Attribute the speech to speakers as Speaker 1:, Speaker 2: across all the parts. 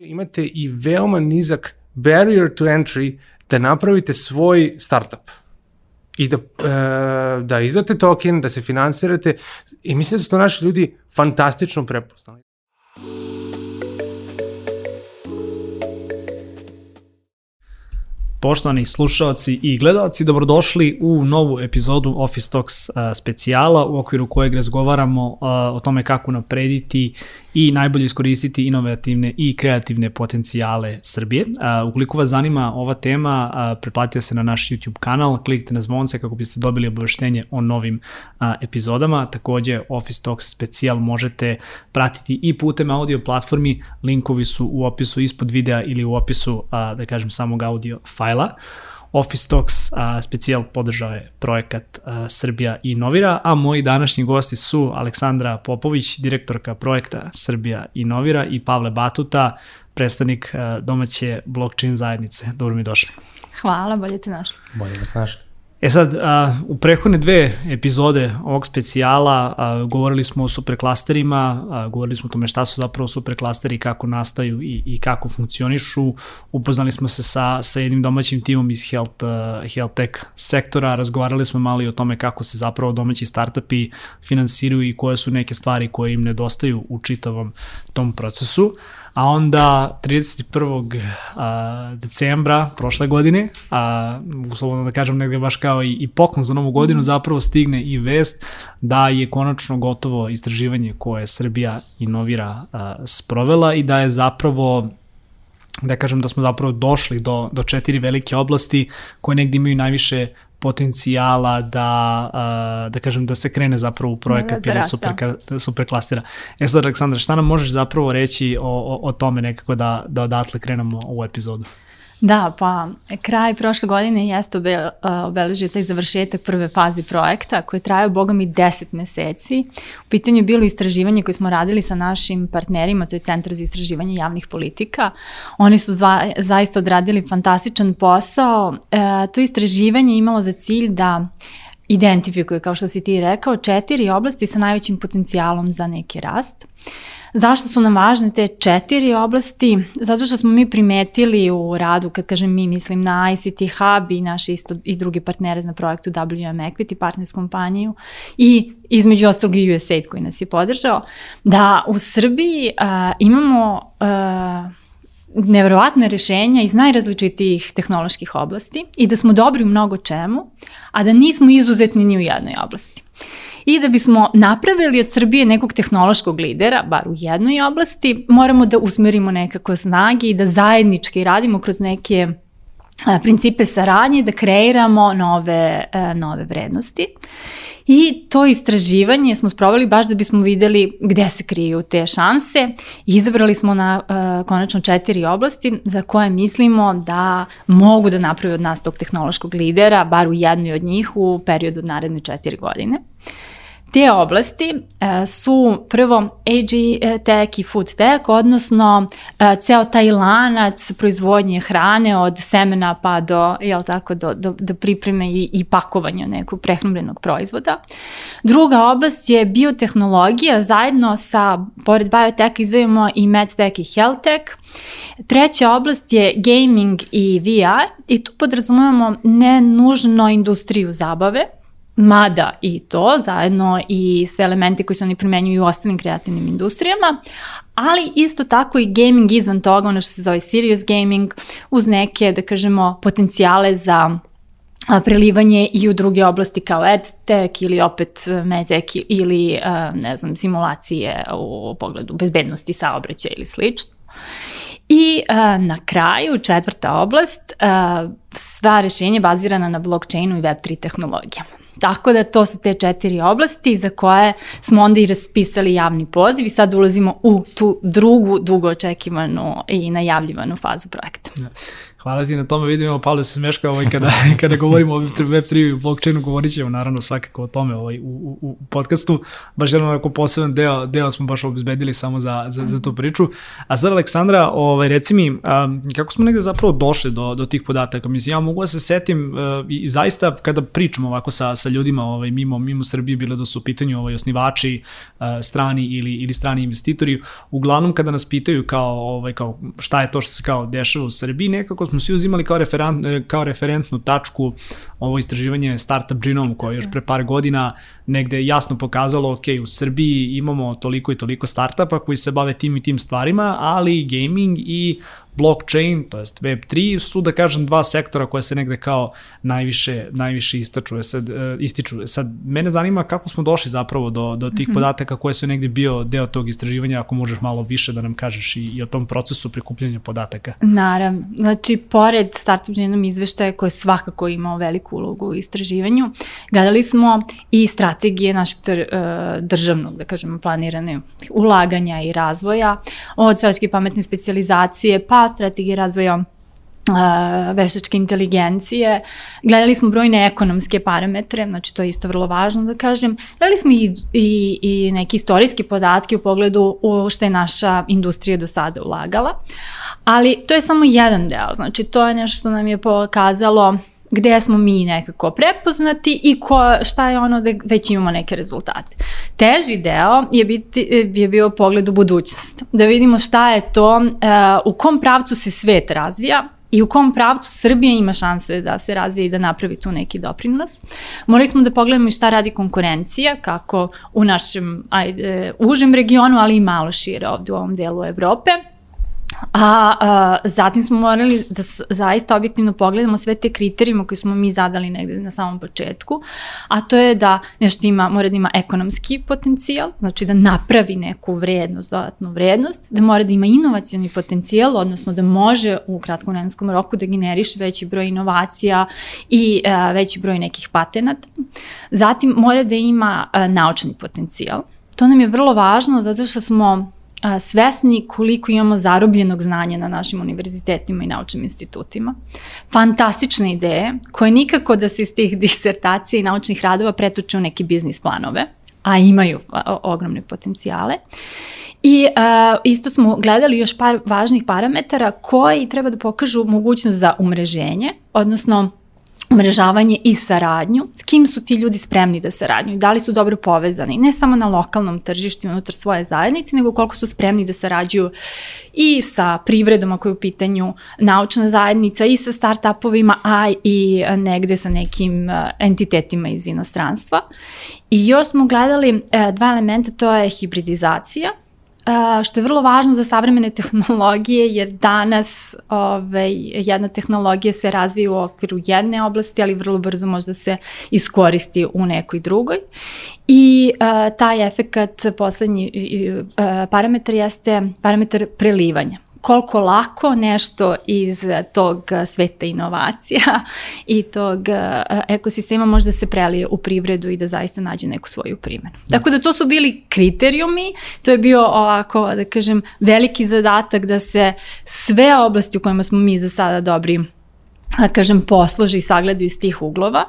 Speaker 1: Imate i veoma nizak barrier to entry da napravite svoj startup i da, e, da izdate token, da se finansirate i mislim da su to naši ljudi fantastično prepoznali.
Speaker 2: Poštovani slušalci i gledalci, dobrodošli u novu epizodu Office Talks uh, specijala u okviru kojeg razgovaramo uh, o tome kako naprediti i najbolje iskoristiti inovativne i kreativne potencijale Srbije. Uh, ukoliko vas zanima ova tema, uh, preplatite se na naš YouTube kanal, klikite na zvonce kako biste dobili obaveštenje o novim uh, epizodama. Takođe, Office Talks specijal možete pratiti i putem audio platformi, linkovi su u opisu ispod videa ili u opisu, uh, da kažem, samog audio fajla. Office Talks a, specijal podržao je projekat a, Srbija Inovira, a moji današnji gosti su Aleksandra Popović, direktorka projekta Srbija Inovira i Pavle Batuta, predstavnik a, domaće blockchain zajednice. Dobro mi došli.
Speaker 3: Hvala, bolje te našli.
Speaker 1: Bolje vas našli.
Speaker 2: E sad, a, u prehodne dve epizode ovog specijala a, govorili smo o superklasterima, a, govorili smo o tome šta su zapravo superklasteri, kako nastaju i, i kako funkcionišu. Upoznali smo se sa, sa jednim domaćim timom iz health, health tech sektora, razgovarali smo malo i o tome kako se zapravo domaći startupi finansiraju i koje su neke stvari koje im nedostaju u čitavom tom procesu a onda 31. A, decembra prošle godine, a, uslovno da kažem negde baš kao i, i poklon za novu godinu, mm. zapravo stigne i vest da je konačno gotovo istraživanje koje Srbija inovira a, sprovela i da je zapravo da kažem da smo zapravo došli do, do četiri velike oblasti koje negde imaju najviše potencijala da, da kažem, da se krene zapravo u projekat da, ili super, super klastera. E sad, Aleksandra, šta nam možeš zapravo reći o, o, o tome nekako da, da odatle krenemo u epizodu?
Speaker 3: Da, pa kraj prošle godine jeste obe, obeležio taj završetak prve faze projekta koji traje, boga mi, 10 meseci. U pitanju je bilo istraživanje koje smo radili sa našim partnerima, to je Centar za istraživanje javnih politika. Oni su zva, zaista odradili fantastičan posao. E, to istraživanje imalo za cilj da identifikuje, kao što si ti rekao, četiri oblasti sa najvećim potencijalom za neki rast. Zašto su nam važne te četiri oblasti? Zato što smo mi primetili u radu, kad kažem mi, mislim na ICT Hub i naše isto i drugi partnere na projektu WM Equity, partners kompaniju i između ostalog i USAID koji nas je podržao, da u Srbiji uh, imamo uh, neverovatne rešenja iz najrazličitijih tehnoloških oblasti i da smo dobri u mnogo čemu, a da nismo izuzetni ni u jednoj oblasti. I da bismo napravili od Srbije nekog tehnološkog lidera, bar u jednoj oblasti, moramo da usmerimo nekako snage i da zajednički radimo kroz neke principe saradnje, da kreiramo nove, nove vrednosti. I to istraživanje smo sprovali baš da bismo videli gde se kriju te šanse. Izabrali smo na uh, konačno četiri oblasti za koje mislimo da mogu da napravi od nas tog tehnološkog lidera, bar u jednoj od njih u periodu od naredne četiri godine. Te oblasti e, su prvo AG tech i food tech, odnosno e, ceo taj lanac proizvodnje hrane od semena pa do, jel tako, do, do, do pripreme i, i pakovanja nekog prehrambenog proizvoda. Druga oblast je biotehnologija, zajedno sa, pored biotech, izvajamo i medtech i healthtech. Treća oblast je gaming i VR i tu podrazumevamo ne nužno industriju zabave, mada i to, zajedno i sve elementi koji se oni primenjuju u ostalim kreativnim industrijama, ali isto tako i gaming izvan toga, ono što se zove serious gaming, uz neke, da kažemo, potencijale za prelivanje i u druge oblasti kao edtech ili opet medtech ili, ne znam, simulacije u pogledu bezbednosti saobraćaja ili slično. I uh, na kraju, četvrta oblast, sva rešenja bazirana na blockchainu i Web3 tehnologijama. Tako da to su te četiri oblasti za koje smo onda i raspisali javni poziv i sad ulazimo u tu drugu dugo očekivanu i najavljivanu fazu projekta. Ja.
Speaker 2: Hvala ti na tome, vidimo, Pavle se smeška ovaj, kada, kada govorimo o Web3 i blockchainu, govorit ćemo naravno svakako o tome ovaj, u, u, u podcastu. Baš jedan onako poseban deo, deo smo baš obezbedili samo za, za, za tu priču. A sad, Aleksandra, ovaj, reci mi, a, kako smo negde zapravo došli do, do tih podataka? Mislim, ja mogu da se setim a, i zaista kada pričamo ovako sa, sa ljudima ovaj, mimo, mimo Srbije, bilo da su u pitanju ovaj, osnivači, a, strani ili, ili strani investitori, uglavnom kada nas pitaju kao, ovaj, kao šta je to što se kao dešava u Srbiji, nekako smo svi uzimali kao, referent, kao referentnu tačku ovo istraživanje Startup Genome koje je još pre par godina negde jasno pokazalo, ok, u Srbiji imamo toliko i toliko startupa koji se bave tim i tim stvarima, ali gaming i blockchain, to jest Web3, su da kažem dva sektora koje se negde kao najviše, najviše istaču, sad, e, ističu. Sad, mene zanima kako smo došli zapravo do, do tih mm -hmm. podataka koje su negde bio deo tog istraživanja, ako možeš malo više da nam kažeš i, i o tom procesu prikupljanja podataka.
Speaker 3: Naravno. Znači, pored Startup Genom izveštaja koje svakako imao veliku ulogu u istraživanju, gledali smo i strategije našeg e, državnog, da kažemo, planirane ulaganja i razvoja, od strateške pametne specializacije, pa strategije razvoja veštačke inteligencije. Gledali smo brojne ekonomske parametre, znači to je isto vrlo važno da kažem. Gledali smo i, i, i neke istorijske podatke u pogledu u što je naša industrija do sada ulagala, ali to je samo jedan deo, znači to je nešto što nam je pokazalo gde smo mi nekako prepoznati i ko, šta je ono da već imamo neke rezultate. Teži deo je, biti, je bio pogled u budućnost, da vidimo šta je to, uh, u kom pravcu se svet razvija i u kom pravcu Srbija ima šanse da se razvije i da napravi tu neki doprinos. Morali smo da pogledamo i šta radi konkurencija, kako u našem ajde, užem regionu, ali i malo šire ovde u ovom delu Evrope A, a zatim smo morali da zaista objektivno pogledamo sve te kriterijume koje smo mi zadali negde na samom početku, a to je da nešto ima, mora da ima ekonomski potencijal, znači da napravi neku vrednost, dodatnu vrednost, da mora da ima inovacioni potencijal, odnosno da može u kratkom vremenskom roku da generiše veći broj inovacija i a, veći broj nekih patenata. Zatim mora da ima a, naučni potencijal. To nam je vrlo važno zato što smo a, svesni koliko imamo zarobljenog znanja na našim univerzitetima i naučnim institutima. Fantastične ideje koje nikako da se iz tih disertacija i naučnih radova pretuče u neke biznis planove, a imaju ogromne potencijale. I uh, isto smo gledali još par važnih parametara koji treba da pokažu mogućnost za umreženje, odnosno umrežavanje i saradnju, s kim su ti ljudi spremni da saradnju, da li su dobro povezani, ne samo na lokalnom tržištu unutar svoje zajednice, nego koliko su spremni da sarađuju i sa privredom ako je u pitanju naučna zajednica i sa startupovima, a i negde sa nekim e, entitetima iz inostranstva. I još smo gledali e, dva elementa, to je hibridizacija, što je vrlo važno za savremene tehnologije, jer danas ovaj, jedna tehnologija se razvija u okviru jedne oblasti, ali vrlo brzo može da se iskoristi u nekoj drugoj. I uh, taj efekat, poslednji uh, parametar jeste parametar prelivanja koliko lako nešto iz tog sveta inovacija i tog e, ekosistema može da se prelije u privredu i da zaista nađe neku svoju primjenu. Tako da to su bili kriterijumi, to je bio ovako, da kažem, veliki zadatak da se sve oblasti u kojima smo mi za sada dobri da kažem, posloži i sagledaju iz tih uglova,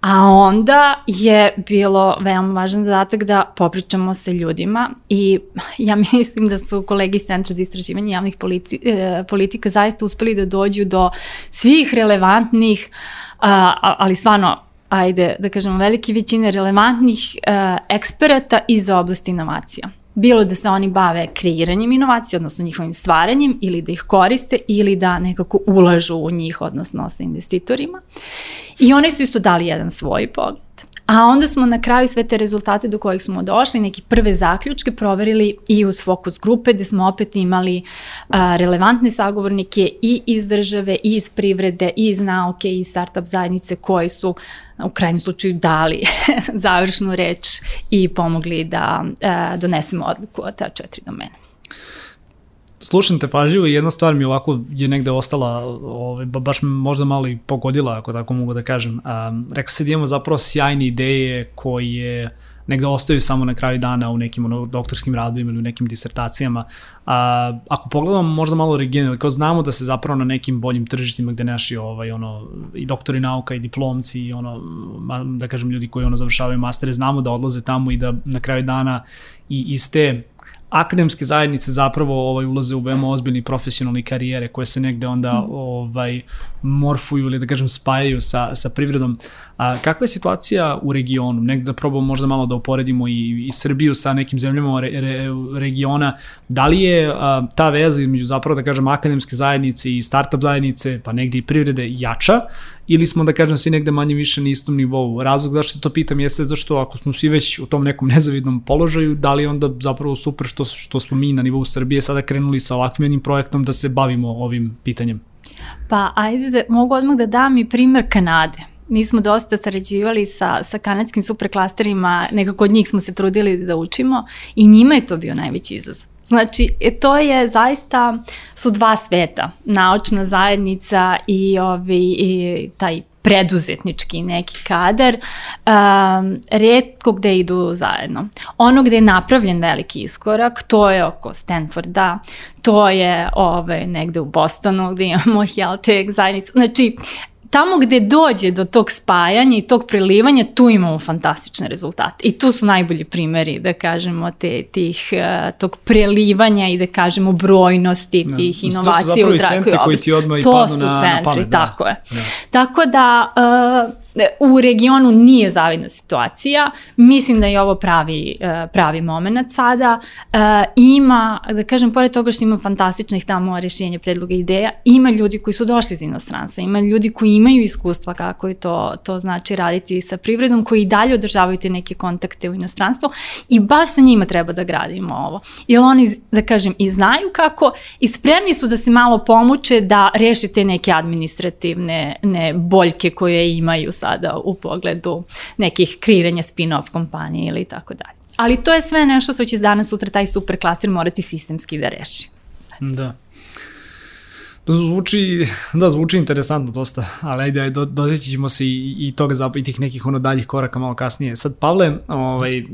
Speaker 3: a onda je bilo veoma važan zadatak da popričamo sa ljudima i ja mislim da su kolegi iz Centra za istraživanje javnih politi, e, politika zaista uspeli da dođu do svih relevantnih, ali stvarno ajde da kažemo velike većine relevantnih uh, eksperata iz oblasti inovacija bilo da se oni bave kreiranjem inovacija, odnosno njihovim stvaranjem, ili da ih koriste, ili da nekako ulažu u njih, odnosno sa investitorima. I oni su isto dali jedan svoj pogled. A onda smo na kraju sve te rezultate do kojih smo došli, neki prve zaključke proverili i uz fokus grupe gde smo opet imali a, relevantne sagovornike i iz države, i iz privrede, i iz nauke, i iz startup zajednice koji su u krajnjem slučaju dali završnu reč i pomogli da a, donesemo odluku o te četiri domene
Speaker 2: slušam te pažljivo i jedna stvar mi ovako je negde ostala, ovaj, baš me možda malo i pogodila, ako tako mogu da kažem. Um, rekao se da imamo zapravo sjajne ideje koje negde ostaju samo na kraju dana u nekim ono, doktorskim radovima ili u nekim disertacijama. A, ako pogledamo možda malo regionalno, kao znamo da se zapravo na nekim boljim tržištima gde naši ovaj, ono, i doktori nauka i diplomci i ono, da kažem ljudi koji ono završavaju mastere, znamo da odlaze tamo i da na kraju dana i iz te akademske zajednice zapravo ovaj ulaze u veoma ozbiljni profesionalni karijere koje se negde onda mm. ovaj morfuju ili da kažem spajaju sa, sa privredom. A, kakva je situacija u regionu? Negde da probamo možda malo da uporedimo i, i Srbiju sa nekim zemljama re, re, regiona. Da li je a, ta veza između zapravo da kažem akademske zajednice i startup zajednice pa negde i privrede jača ili smo da kažem svi negde manje više na istom nivou. Razlog zašto to pitam jeste zašto ako smo svi već u tom nekom nezavidnom položaju, da li onda zapravo super što, što smo mi na nivou Srbije sada krenuli sa ovakvim jednim projektom da se bavimo ovim pitanjem?
Speaker 3: Pa ajde da mogu odmah da dam i primer Kanade. Mi smo dosta sarađivali sa, sa kanadskim superklasterima, nekako od njih smo se trudili da učimo i njima je to bio najveći izazov. Znači, e, to je zaista, su dva sveta, naučna zajednica i, ovi, i taj preduzetnički neki kadar, um, redko gde idu zajedno. Ono gde je napravljen veliki iskorak, to je oko Stanforda, to je ove, negde u Bostonu gde imamo Heltech zajednicu. Znači, tamo gde dođe do tog spajanja i tog prelivanja, tu imamo fantastične rezultate. I tu su najbolji primeri, da kažemo, te, tih, uh, tog prelivanja i da kažemo brojnosti da. tih ja. inovacija u
Speaker 2: dragoj oblasti. koji ti odmah i
Speaker 3: to su
Speaker 2: na,
Speaker 3: centri,
Speaker 2: na pamet.
Speaker 3: Da. Tako je. Da. Tako da... Uh, u regionu nije zavidna situacija. Mislim da je ovo pravi, e, pravi moment sada. E, ima, da kažem, pored toga što ima fantastičnih tamo rješenja, predloga ideja, ima ljudi koji su došli iz inostranstva, ima ljudi koji imaju iskustva kako je to, to znači raditi sa privredom, koji i dalje održavaju te neke kontakte u inostranstvu i baš sa njima treba da gradimo ovo. Jer oni, da kažem, i znaju kako i spremni su da se malo pomuče da reše te neke administrativne ne, boljke koje imaju sa sada u pogledu nekih kreiranja spin-off kompanije ili tako dalje. Ali to je sve nešto što će danas sutra taj super klaster morati sistemski da reši.
Speaker 2: Da. Zvuči, da, zvuči interesantno dosta, ali ajde, ajde dozeći ćemo se i, i toga za, i tih nekih ono daljih koraka malo kasnije. Sad, Pavle, ovaj,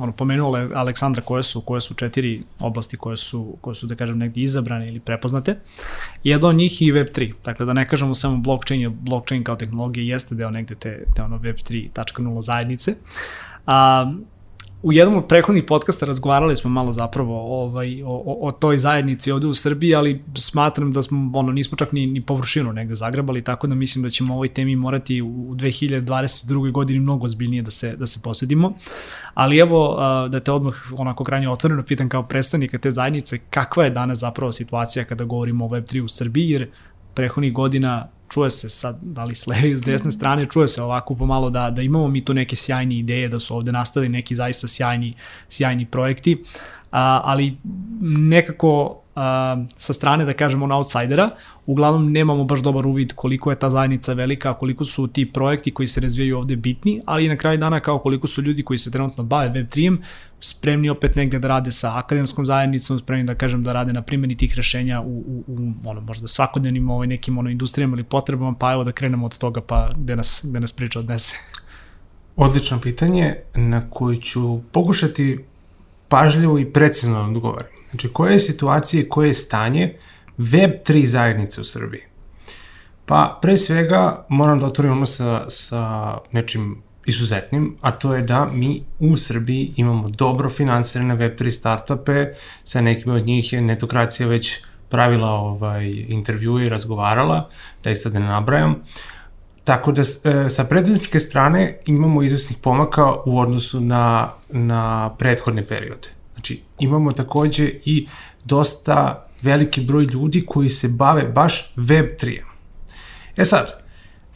Speaker 2: ono, pomenuo Aleksandra koje su, koje su četiri oblasti koje su, koje su, da kažem, negdje izabrane ili prepoznate. Jedno od njih i Web3, dakle da ne kažemo samo blockchain, je blockchain kao tehnologija jeste deo negde te, te ono Web 3.0 zajednice. A, u jednom od prethodnih podcasta razgovarali smo malo zapravo ovaj, o, o, o toj zajednici ovde u Srbiji, ali smatram da smo, ono, nismo čak ni, ni površinu negde zagrebali, tako da mislim da ćemo ovoj temi morati u 2022. godini mnogo ozbiljnije da se, da se posjedimo. Ali evo, da te odmah onako krajnje otvoreno pitan kao predstavnika te zajednice, kakva je danas zapravo situacija kada govorimo o Web3 u Srbiji, jer prethodnih godina čuje se sad, da li s leve i s desne mhm. strane, čuje se ovako pomalo da, da imamo mi tu neke sjajne ideje, da su ovde nastali neki zaista sjajni, sjajni projekti, a, ali nekako a, sa strane, da kažemo, on outsidera, uglavnom nemamo baš dobar uvid koliko je ta zajednica velika, koliko su ti projekti koji se razvijaju ovde bitni, ali i na kraju dana kao koliko su ljudi koji se trenutno bave Web3-em spremni opet negde da rade sa akademskom zajednicom, spremni da kažem da rade na primjeni tih rešenja u, u, u ono, možda svakodnevnim ovaj, nekim ono, industrijama ili potrebama, pa evo da krenemo od toga pa gde nas, gde nas priča odnese.
Speaker 1: Odlično pitanje na koje ću pokušati pažljivo i precizno da odgovorim. Znači, koje je situacije, koje je stanje Web3 zajednice u Srbiji? Pa, pre svega, moram da otvorimo sa, sa nečim izuzetnim, a to je da mi u Srbiji imamo dobro finansirane Web3 startupe, sa nekim od njih je netokracija već pravila ovaj, intervjue i razgovarala, da ih sad ne nabrajam. Tako da e, sa predsjedničke strane imamo izvesnih pomaka u odnosu na, na prethodne periode. Znači imamo takođe i dosta veliki broj ljudi koji se bave baš Web3-em. E sad,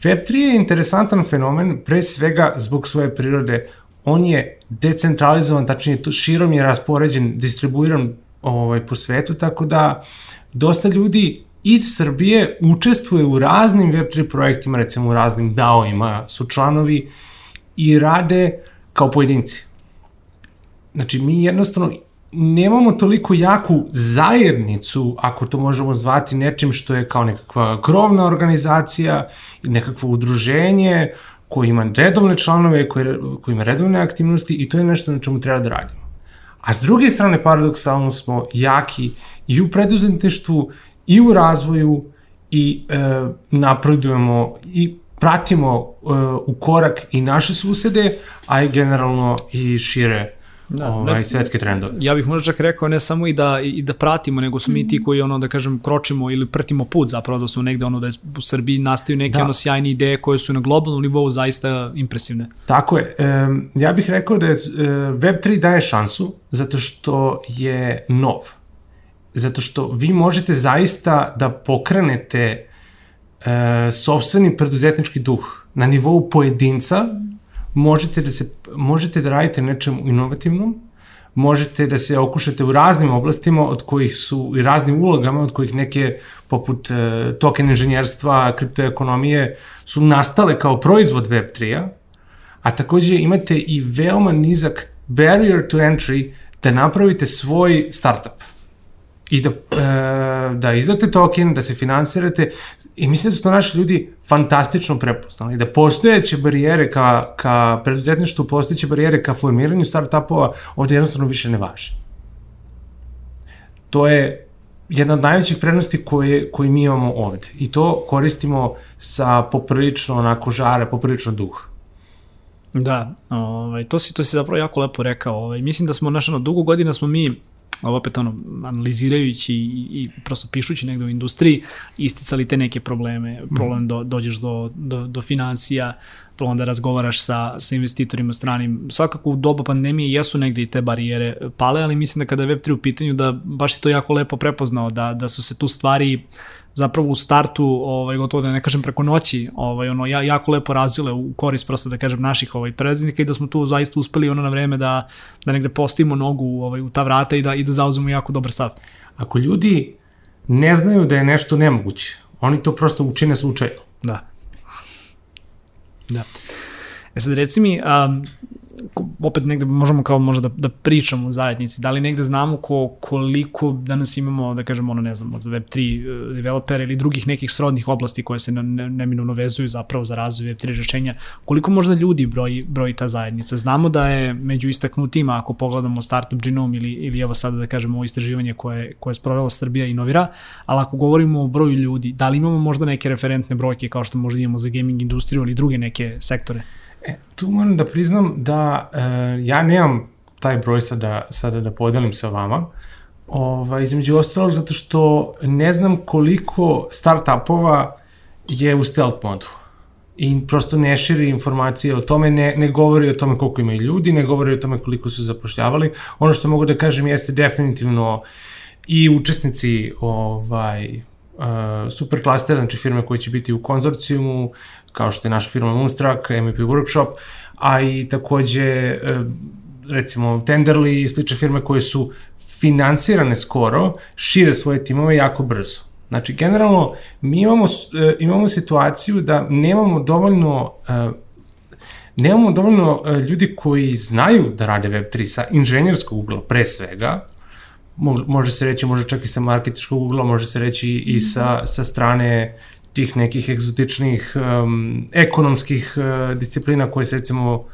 Speaker 1: Web3 je interesantan fenomen pre svega zbog svoje prirode. On je decentralizovan, tačnije širom je raspoređen, distribuiran ovaj, po svetu, tako da dosta ljudi iz Srbije učestvuje u raznim Web3 projektima, recimo u raznim DAO-ima, su članovi i rade kao pojedinci. Znači, mi jednostavno nemamo toliko jaku zajednicu, ako to možemo zvati nečim što je kao nekakva krovna organizacija, nekakvo udruženje koji ima redovne članove, koji, koji ima redovne aktivnosti i to je nešto na čemu treba da radimo. A s druge strane, paradoksalno smo jaki i u preduzetništvu, i u razvoju, i e, napredujemo i pratimo e, u korak i naše susede, a i generalno i šire da, ovaj, ne, svetske trendove.
Speaker 2: Ja bih možda čak rekao ne samo i da, i da pratimo, nego su mi ti koji ono da kažem kročimo ili prtimo put zapravo da su negde ono da je u Srbiji nastaju neke da. ono sjajne ideje koje su na globalnom nivou zaista impresivne.
Speaker 1: Tako je. E, ja bih rekao da je Web3 daje šansu zato što je nov. Zato što vi možete zaista da pokrenete e, sobstveni preduzetnički duh na nivou pojedinca možete da, se, možete da radite nečem inovativnom, možete da se okušate u raznim oblastima od kojih su i raznim ulogama od kojih neke poput e, token inženjerstva, kriptoekonomije su nastale kao proizvod Web3-a, a takođe imate i veoma nizak barrier to entry da napravite svoj startup i da, e, da izdate token, da se finansirate i mislim da su to naši ljudi fantastično prepoznali, da postojeće barijere ka, ka preduzetništvu, postojeće barijere ka formiranju startupova ovde jednostavno više ne važe. To je jedna od najvećih prednosti koje, koje mi imamo ovde i to koristimo sa poprilično onako žare, poprilično duh.
Speaker 2: Da, ovaj, to si, to si zapravo jako lepo rekao. Ovaj, mislim da smo, znaš, ono, dugo godina smo mi opet ono, analizirajući i, i prosto pišući negde u industriji, isticali te neke probleme, problem do, dođeš do, do, do financija, problem da razgovaraš sa, sa investitorima stranim. Svakako u doba pandemije jesu negde i te barijere pale, ali mislim da kada je Web3 u pitanju da baš si to jako lepo prepoznao, da, da su se tu stvari zapravo u startu, ovaj, gotovo da ne kažem preko noći, ovaj, ono, ja, jako lepo razvile u korist prosto da kažem naših ovaj, predsednika i da smo tu zaista uspeli ono na vreme da, da negde postavimo nogu ovaj, u ta vrata i da, i da zauzemo jako dobar stav.
Speaker 1: Ako ljudi ne znaju da je nešto nemoguće, oni to prosto učine slučajno.
Speaker 2: Da. Da. E sad reci mi, um, opet negde možemo kao možda da, da pričamo u zajednici, da li negde znamo ko, koliko danas imamo, da kažemo, ono, ne znam, možda Web3 uh, developera ili drugih nekih srodnih oblasti koje se ne, neminovno vezuju zapravo za razvoj Web3 rešenja, koliko možda ljudi broji, broji ta zajednica? Znamo da je među istaknutima, ako pogledamo Startup Genome ili, ili evo sada da kažemo ovo istraživanje koje, koje je sprovela Srbija i Novira, ali ako govorimo o broju ljudi, da li imamo možda neke referentne brojke kao što možda imamo za gaming industriju ili druge neke sektore?
Speaker 1: E, tu moram da priznam da e, ja nemam taj broj sada, sada da podelim sa vama, ovaj, između ostalog zato što ne znam koliko startupova je u stealth modu i prosto ne širi informacije o tome, ne, ne govori o tome koliko imaju ljudi, ne govori o tome koliko su zapošljavali. Ono što mogu da kažem jeste definitivno i učesnici ovaj, super klaster, znači firme koje će biti u konzorcijumu, kao što je naša firma Moonstruck, MVP Workshop, a i takođe uh, recimo Tenderly i slične firme koje su finansirane skoro, šire svoje timove jako brzo. Znači, generalno, mi imamo, uh, imamo situaciju da nemamo dovoljno uh, nemamo dovoljno uh, ljudi koji znaju da rade Web3 sa inženjerskog ugla pre svega, može se reći možda čak i sa marketičkog ugla, može se reći i sa, sa strane tih nekih egzotičnih um, ekonomskih uh, disciplina koje se recimo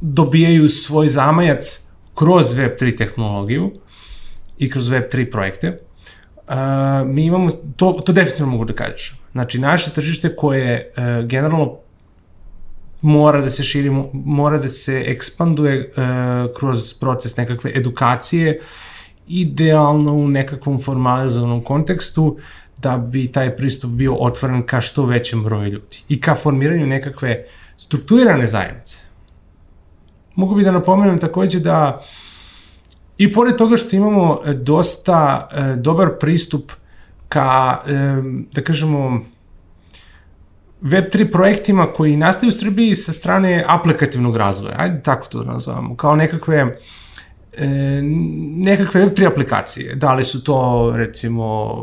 Speaker 1: dobijaju svoj zamajac kroz Web3 tehnologiju i kroz Web3 projekte. Uh, mi imamo, to, to definitivno mogu da kažem. Znači, naše tržište koje uh, generalno mora da se širi, mora da se ekspanduje uh, kroz proces nekakve edukacije, idealno u nekakvom formalizovanom kontekstu, da bi taj pristup bio otvoren ka što većem broju ljudi i ka formiranju nekakve strukturirane zajednice. Mogu bi da napomenem takođe da i pored toga što imamo e, dosta e, dobar pristup ka, e, da kažemo, Web3 projektima koji nastaju u Srbiji sa strane aplikativnog razvoja, ajde tako to da nazovamo, kao nekakve e, nekakve Web3 aplikacije. Da li su to, recimo,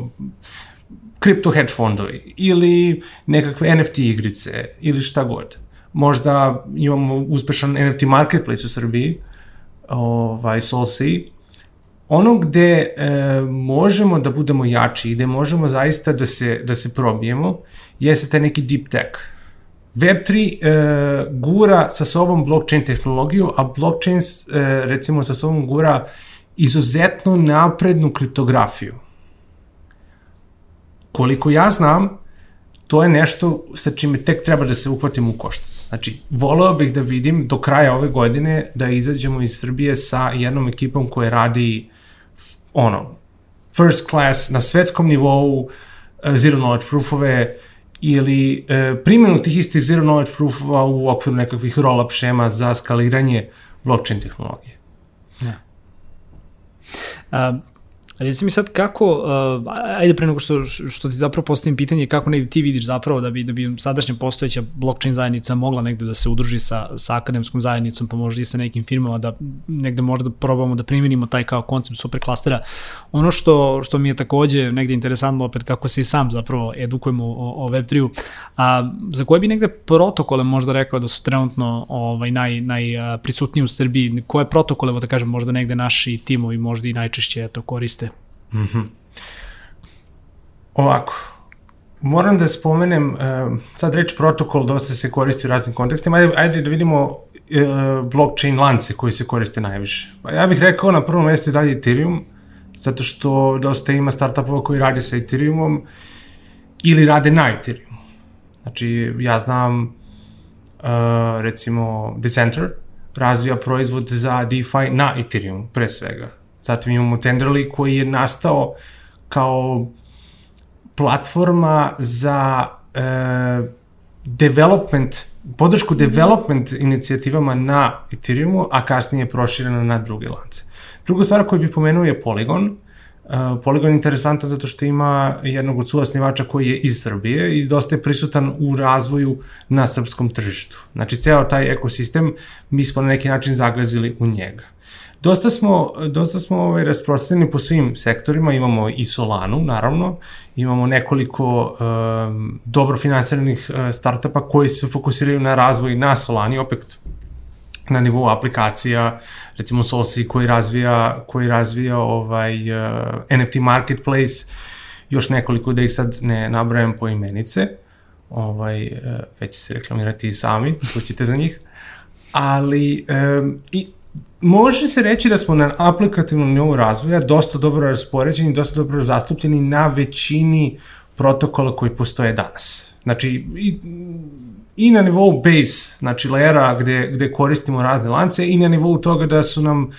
Speaker 1: kripto hedge fondovi ili nekakve NFT igrice ili šta god. Možda imamo uspešan NFT marketplace u Srbiji, ovaj, SoulSea, ono gde e, možemo da budemo jači i gde možemo zaista da se, da se probijemo, jeste taj neki deep tech. Web3 e, gura sa sobom blockchain tehnologiju, a blockchain e, recimo sa sobom gura izuzetno naprednu kriptografiju. Koliko ja znam, to je nešto sa čime tek treba da se uhvatimo u koštac. Znači, voleo bih da vidim do kraja ove godine da izađemo iz Srbije sa jednom ekipom koja radi ono, first class na svetskom nivou, e, zero knowledge proofove, ili e, primjenu tih istih zero knowledge proofova u okviru nekakvih roll-up šema za skaliranje blockchain tehnologije. Ja.
Speaker 2: Um, Reci mi sad kako, uh, ajde pre nego što, što ti zapravo postavim pitanje, kako negde ti vidiš zapravo da bi, da bi sadašnja postojeća blockchain zajednica mogla negde da se udruži sa, sa akademskom zajednicom, pa možda i sa nekim firmama, da negde možda probamo da primjenimo taj kao koncept superklastera. Ono što, što mi je takođe negde interesantno opet kako se i sam zapravo edukujemo o, o Web3-u, a, za koje bi negde protokole možda rekao da su trenutno ovaj, naj, najprisutniji u Srbiji, koje protokole, da kažem, možda negde naši timovi možda i najčešće eto, koriste Mm -hmm.
Speaker 1: Ovako, moram da spomenem, uh, sad reč protokol dosta se koristi u raznim kontekstima, ajde, ajde da vidimo uh, blockchain lance koji se koriste najviše. Pa ja bih rekao na prvom mestu i dalje Ethereum, zato što dosta ima startupova koji rade sa Ethereumom ili rade na Ethereum. Znači, ja znam, uh, recimo, Decenter razvija proizvod za DeFi na Ethereum, pre svega. Zatim imamo Tenderly koji je nastao kao platforma za e, development, podršku development inicijativama na Ethereumu, a kasnije je proširena na druge lance. Druga stvar koju bih pomenuo je Polygon. Uh, Polygon je interesantan zato što ima jednog od suvasnivača koji je iz Srbije i dosta je prisutan u razvoju na srpskom tržištu. Znači, ceo taj ekosistem mi smo na neki način zagazili u njega. Dosta smo, dosta smo ovaj, rasprostranjeni po svim sektorima, imamo i Solanu, naravno, imamo nekoliko um, dobro finansiranih uh, startupa koji se fokusiraju na razvoj na Solani, opet na nivou aplikacija, recimo Solsi koji razvija, koji razvija ovaj, uh, NFT marketplace, još nekoliko da ih sad ne nabrajam po imenice, ovaj, uh, već će se reklamirati i sami, ćete za njih, ali um, i može se reći da smo na aplikativnom nivou razvoja dosta dobro raspoređeni, dosta dobro zastupljeni na većini protokola koji postoje danas. Znači, i, i na nivou base, znači layera gde, gde koristimo razne lance i na nivou toga da su nam,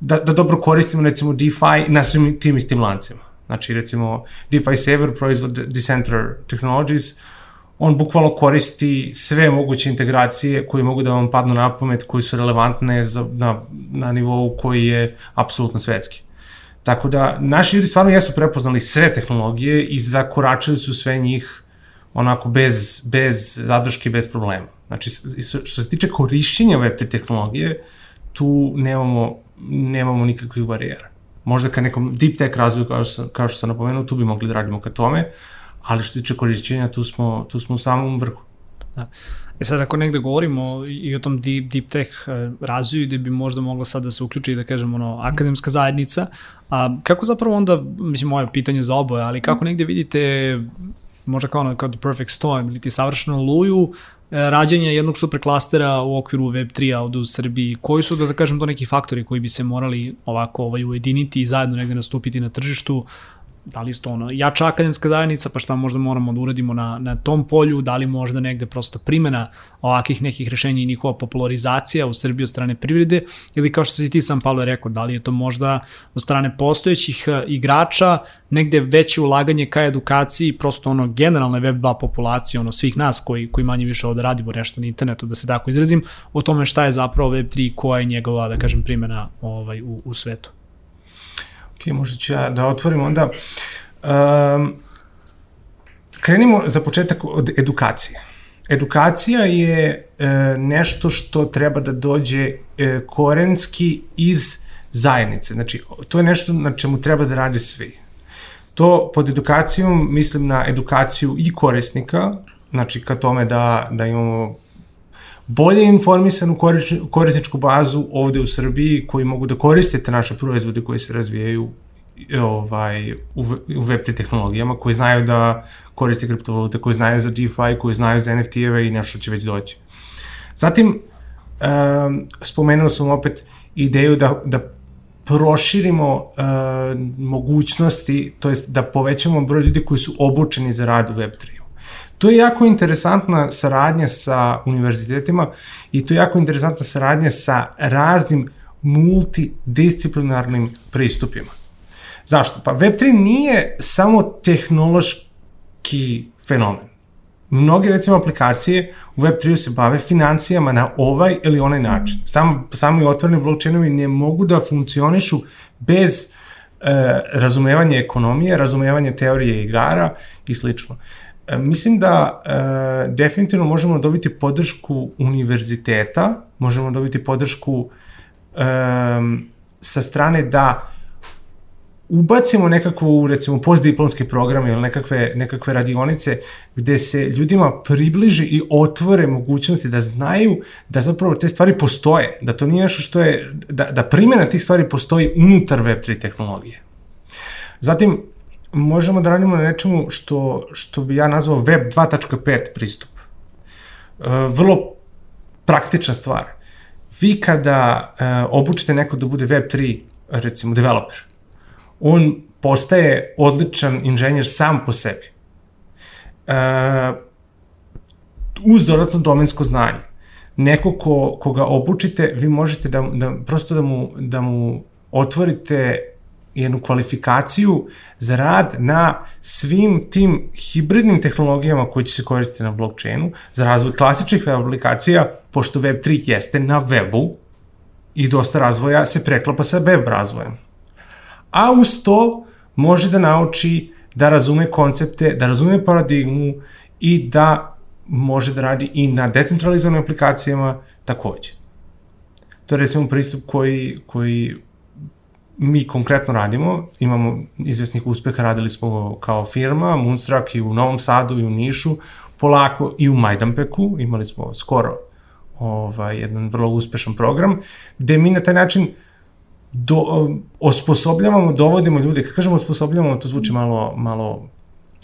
Speaker 1: da, da dobro koristimo recimo DeFi na svim tim istim lancima. Znači recimo DeFi Saver, proizvod Decenter Technologies, uh, on bukvalno koristi sve moguće integracije koje mogu da vam padnu na pamet, koji su relevantne za, na, na nivou koji je apsolutno svetski. Tako da, naši ljudi stvarno jesu prepoznali sve tehnologije i zakoračili su sve njih onako bez, bez zadrške, bez problema. Znači, što se tiče korišćenja web te tehnologije, tu nemamo, nemamo nikakvih barijera. Možda ka nekom deep tech razvoju, kao što, kao što sam napomenuo, tu bi mogli da radimo ka tome, ali što se tiče korišćenja, tu smo, tu smo u samom vrhu.
Speaker 2: Da. E sad, ako negde govorimo i o tom deep, deep tech e, razvoju, gde bi možda mogla sad da se uključi, da kažem, ono, akademska zajednica, a kako zapravo onda, mislim, moje pitanje za oboje, ali kako negde vidite možda kao, kao The Perfect Storm ili ti savršeno luju, e, rađanja jednog superklastera u okviru Web3-a ovde u Srbiji, koji su, da, da kažem, to neki faktori koji bi se morali ovako ovaj, ujediniti i zajedno negde nastupiti na tržištu, da li isto ono, jača akademska zajednica, pa šta možda moramo da uradimo na, na tom polju, da li možda negde prosto primena ovakih nekih rešenja i njihova popularizacija u Srbiji od strane privrede, ili kao što si ti sam Pavle rekao, da li je to možda od strane postojećih e, igrača, negde veće ulaganje ka edukaciji, prosto ono generalne web 2 populacije, ono svih nas koji, koji manje više ovde radimo nešto na internetu, da se tako izrazim, o tome šta je zapravo web 3 koja je njegova, da kažem, primena ovaj, u, u svetu.
Speaker 1: Ok, možda ću ja da otvorim onda. Um, krenimo za početak od edukacije. Edukacija je e, nešto što treba da dođe e, korenski iz zajednice. Znači, to je nešto na čemu treba da rade svi. To pod edukacijom mislim na edukaciju i korisnika, znači ka tome da, da imamo bolje informisanu korisničku bazu ovde u Srbiji koji mogu da koriste te naše proizvode koji se razvijaju ovaj, u, u Web3 tehnologijama, koji znaju da koriste kriptovalute, koji znaju za DeFi, koji znaju za NFT-eve i nešto će već doći. Zatim, um, spomenuo sam opet ideju da, da proširimo uh, mogućnosti, to jest da povećamo broj ljudi koji su obučeni za rad u Web3-u. To je jako interesantna saradnja sa univerzitetima i to je jako interesantna saradnja sa raznim multidisciplinarnim pristupima. Zašto? Pa Web3 nije samo tehnološki fenomen. Mnoge, recimo, aplikacije u Web3 se bave financijama na ovaj ili onaj način. Sam, sami otvoreni blockchainovi ne mogu da funkcionišu bez e, razumevanja ekonomije, razumevanja teorije igara i slično. E, mislim da e, definitivno možemo dobiti podršku univerziteta, možemo dobiti podršku e, sa strane da ubacimo nekakvu, recimo, postdiplomske programe ili nekakve, nekakve radionice gde se ljudima približi i otvore mogućnosti da znaju da zapravo te stvari postoje, da to nije nešto što je, da, da primjena tih stvari postoji unutar Web3 tehnologije. Zatim, možemo da radimo na nečemu što, što bi ja nazvao Web 2.5 pristup. E, vrlo praktična stvar. Vi kada e, obučite neko da bude Web 3, recimo, developer, on postaje odličan inženjer sam po sebi. E, uz dodatno domensko znanje. Neko ko, koga obučite, vi možete da, da prosto da mu, da mu otvorite jednu kvalifikaciju za rad na svim tim hibridnim tehnologijama koji će se koristiti na blockchainu, za razvoj klasičnih web aplikacija, pošto Web3 jeste na webu i dosta razvoja se preklapa sa web razvojem a uz to može da nauči da razume koncepte, da razume paradigmu i da može da radi i na decentralizovanim aplikacijama takođe. To je recimo pristup koji, koji mi konkretno radimo, imamo izvesnih uspeha, radili smo kao firma, Moonstruck i u Novom Sadu i u Nišu, polako i u Majdanpeku, imali smo skoro ovaj, jedan vrlo uspešan program, gde mi na taj način do, osposobljavamo, dovodimo ljude, kad kažemo osposobljavamo, to zvuči malo, malo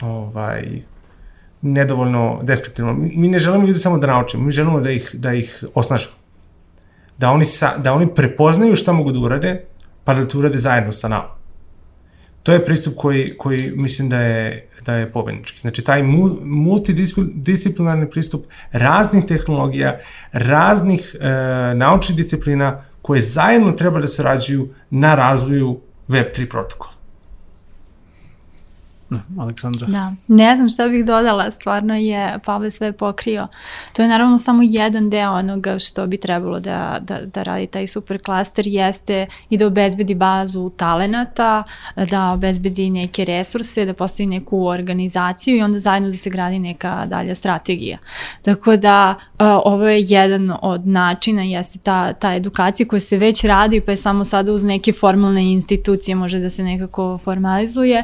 Speaker 1: ovaj, nedovoljno deskriptivno. Mi, ne želimo ljude samo da naučimo, mi želimo da ih, da ih osnažimo. Da oni, sa, da oni prepoznaju šta mogu da urade, pa da to urade zajedno sa nama. To je pristup koji, koji mislim da je, da je pobednički. Znači, taj multidisciplinarni pristup raznih tehnologija, raznih e, naučnih disciplina, koje zajedno treba da sarađuju na razvoju Web3 protokola.
Speaker 2: Aleksandra.
Speaker 3: Da, ne znam šta bih dodala, stvarno je Pavle sve pokrio. To je naravno samo jedan deo onoga što bi trebalo da, da, da radi taj superklaster, jeste i da obezbedi bazu talenata, da obezbedi neke resurse, da postavi neku organizaciju i onda zajedno da se gradi neka dalja strategija. Tako da ovo je jedan od načina, jeste ta, ta edukacija koja se već radi, pa je samo sada uz neke formalne institucije može da se nekako formalizuje,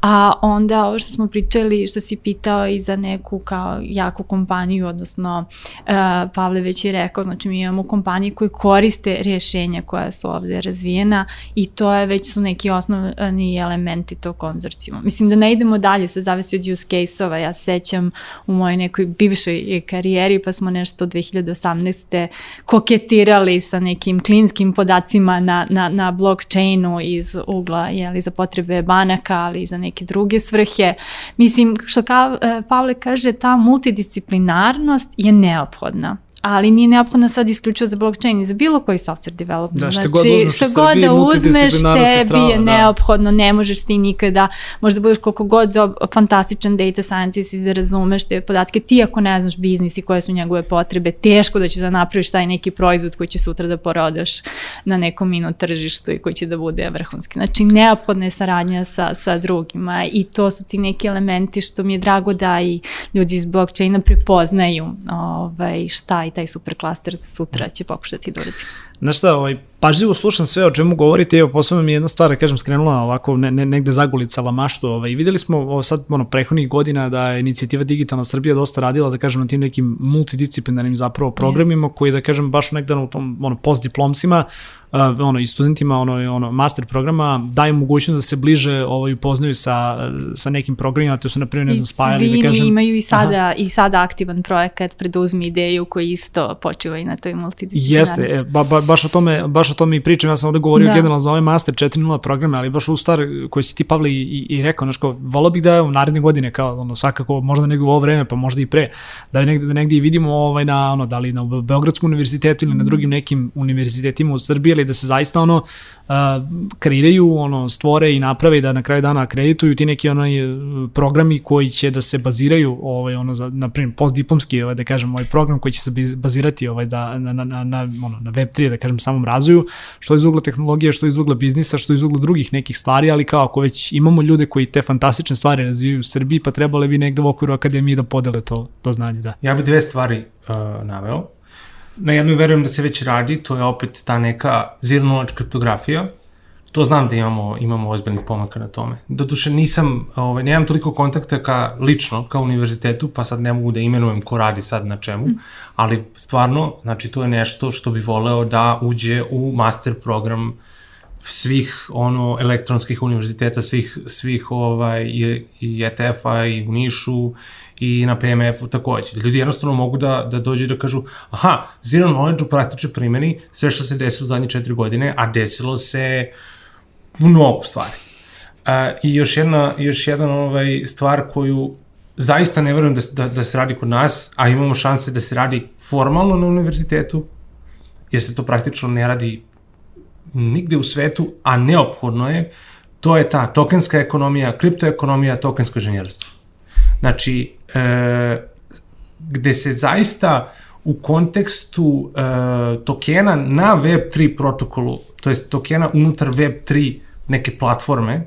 Speaker 3: a onda ovo što smo pričali, što si pitao i za neku kao jaku kompaniju, odnosno uh, Pavle već je rekao, znači mi imamo kompanije koje koriste rješenja koja su ovde razvijena i to je već su neki osnovni elementi tog konzorcijuma. Mislim da ne idemo dalje, sad zavisi od use case-ova, ja sećam u mojoj nekoj bivšoj karijeri pa smo nešto 2018. koketirali sa nekim klinskim podacima na, na, na blockchainu iz ugla jeli, za potrebe banaka, ali i za druge svrhe. Mislim, što e, Pavle kaže, ta multidisciplinarnost je neophodna ali nije neophodno sad isključivo za blockchain i za bilo koji software development.
Speaker 2: Da,
Speaker 3: šta
Speaker 2: znači, god uzmeš šta god da uzmeš, tebi strana,
Speaker 3: je da. neophodno, ne možeš ti nikada, možda budeš koliko god fantastičan data scientist i da razumeš te podatke, ti ako ne znaš biznis i koje su njegove potrebe, teško da ćeš da napraviš taj neki proizvod koji će sutra da porodaš na nekom minut tržištu i koji će da bude vrhunski. Znači, neophodna je saradnja sa, sa drugima i to su ti neki elementi što mi je drago da i ljudi iz blockchaina prepoznaju ovaj, šta i taj super klaster sutra će pokušati da uradi.
Speaker 2: Znaš šta, ovaj, pažljivo slušam sve o čemu govorite, evo posebno mi je jedna stvar, da kažem, skrenula ovako ne, ne, negde zagulicala maštu. Ovaj. Videli smo ovo sad, ono, prehodnih godina da je inicijativa Digitalna Srbija dosta radila, da kažem, na tim nekim multidisciplinarnim zapravo programima, koji, da kažem, baš negde u tom ono, postdiplomsima, uh, ono, i studentima ono, ono, master programa daju mogućnost da se bliže ovaj, upoznaju sa, sa nekim programima, to su, na primjer, ne znam, spajali,
Speaker 3: da
Speaker 2: kažem...
Speaker 3: imaju i sada, Aha. i sada aktivan projekat Preduzmi ideju koji isto počiva i na toj multidisciplinarnosti.
Speaker 2: Jeste, e, ba, ba, baš o tome, baš o tome i pričam, ja sam ovde govorio da. generalno za ovaj master 4.0 programe, ali baš u stvar koji si ti, Pavle, i, i rekao, znaš, kao, volao bih da je u naredne godine, kao, ono, svakako, možda nego u ovo vreme, pa možda i pre, da negde, da negde i vidimo ovaj, na, ono, da li na Beogradskom univerzitetu ili na drugim nekim univerzitetima u Srbiji, ali da se zaista, ono, uh, kreiraju, ono, stvore i naprave i da na kraju dana akredituju ti neki onaj programi koji će da se baziraju, ovaj, ono, za, na primjer, postdiplomski, ovaj, da kažem, ovaj program koji će se bazirati ovaj, da, na, na, na, na, ono, na Web3, da kažem, samom razvoju, što iz ugla tehnologije, što iz ugla biznisa, što iz ugla drugih nekih stvari, ali kao ako već imamo ljude koji te fantastične stvari razvijaju u Srbiji, pa trebale bi negde u okviru akademije da podele to, to znanje, da.
Speaker 1: Ja bih dve stvari uh, naveo. Na jednoj verujem da se već radi, to je opet ta neka zero knowledge kriptografija, to znam da imamo, imamo ozbiljnih pomaka na tome. Doduše nisam, ovaj, nemam toliko kontakta ka lično, ka univerzitetu, pa sad ne mogu da imenujem ko radi sad na čemu, mm. ali stvarno, znači to je nešto što bi voleo da uđe u master program svih ono elektronskih univerziteta, svih, svih ovaj, i, i ETF-a i u Nišu i na PMF-u takođe. Da ljudi jednostavno mogu da, da dođu da kažu aha, zero knowledge u praktičnoj primjeni, sve što se desilo u zadnje četiri godine, a desilo se uh, mnogo stvari. A, I još jedna, još jedna ovaj, stvar koju zaista ne verujem da, da, da se radi kod nas, a imamo šanse da se radi formalno na univerzitetu, jer se to praktično ne radi nigde u svetu, a neophodno je, to je ta tokenska ekonomija, kriptoekonomija, tokensko inženjerstvo. Znači, e, gde se zaista u kontekstu e, tokena na Web3 protokolu, to jest tokena unutar Web3 neke platforme,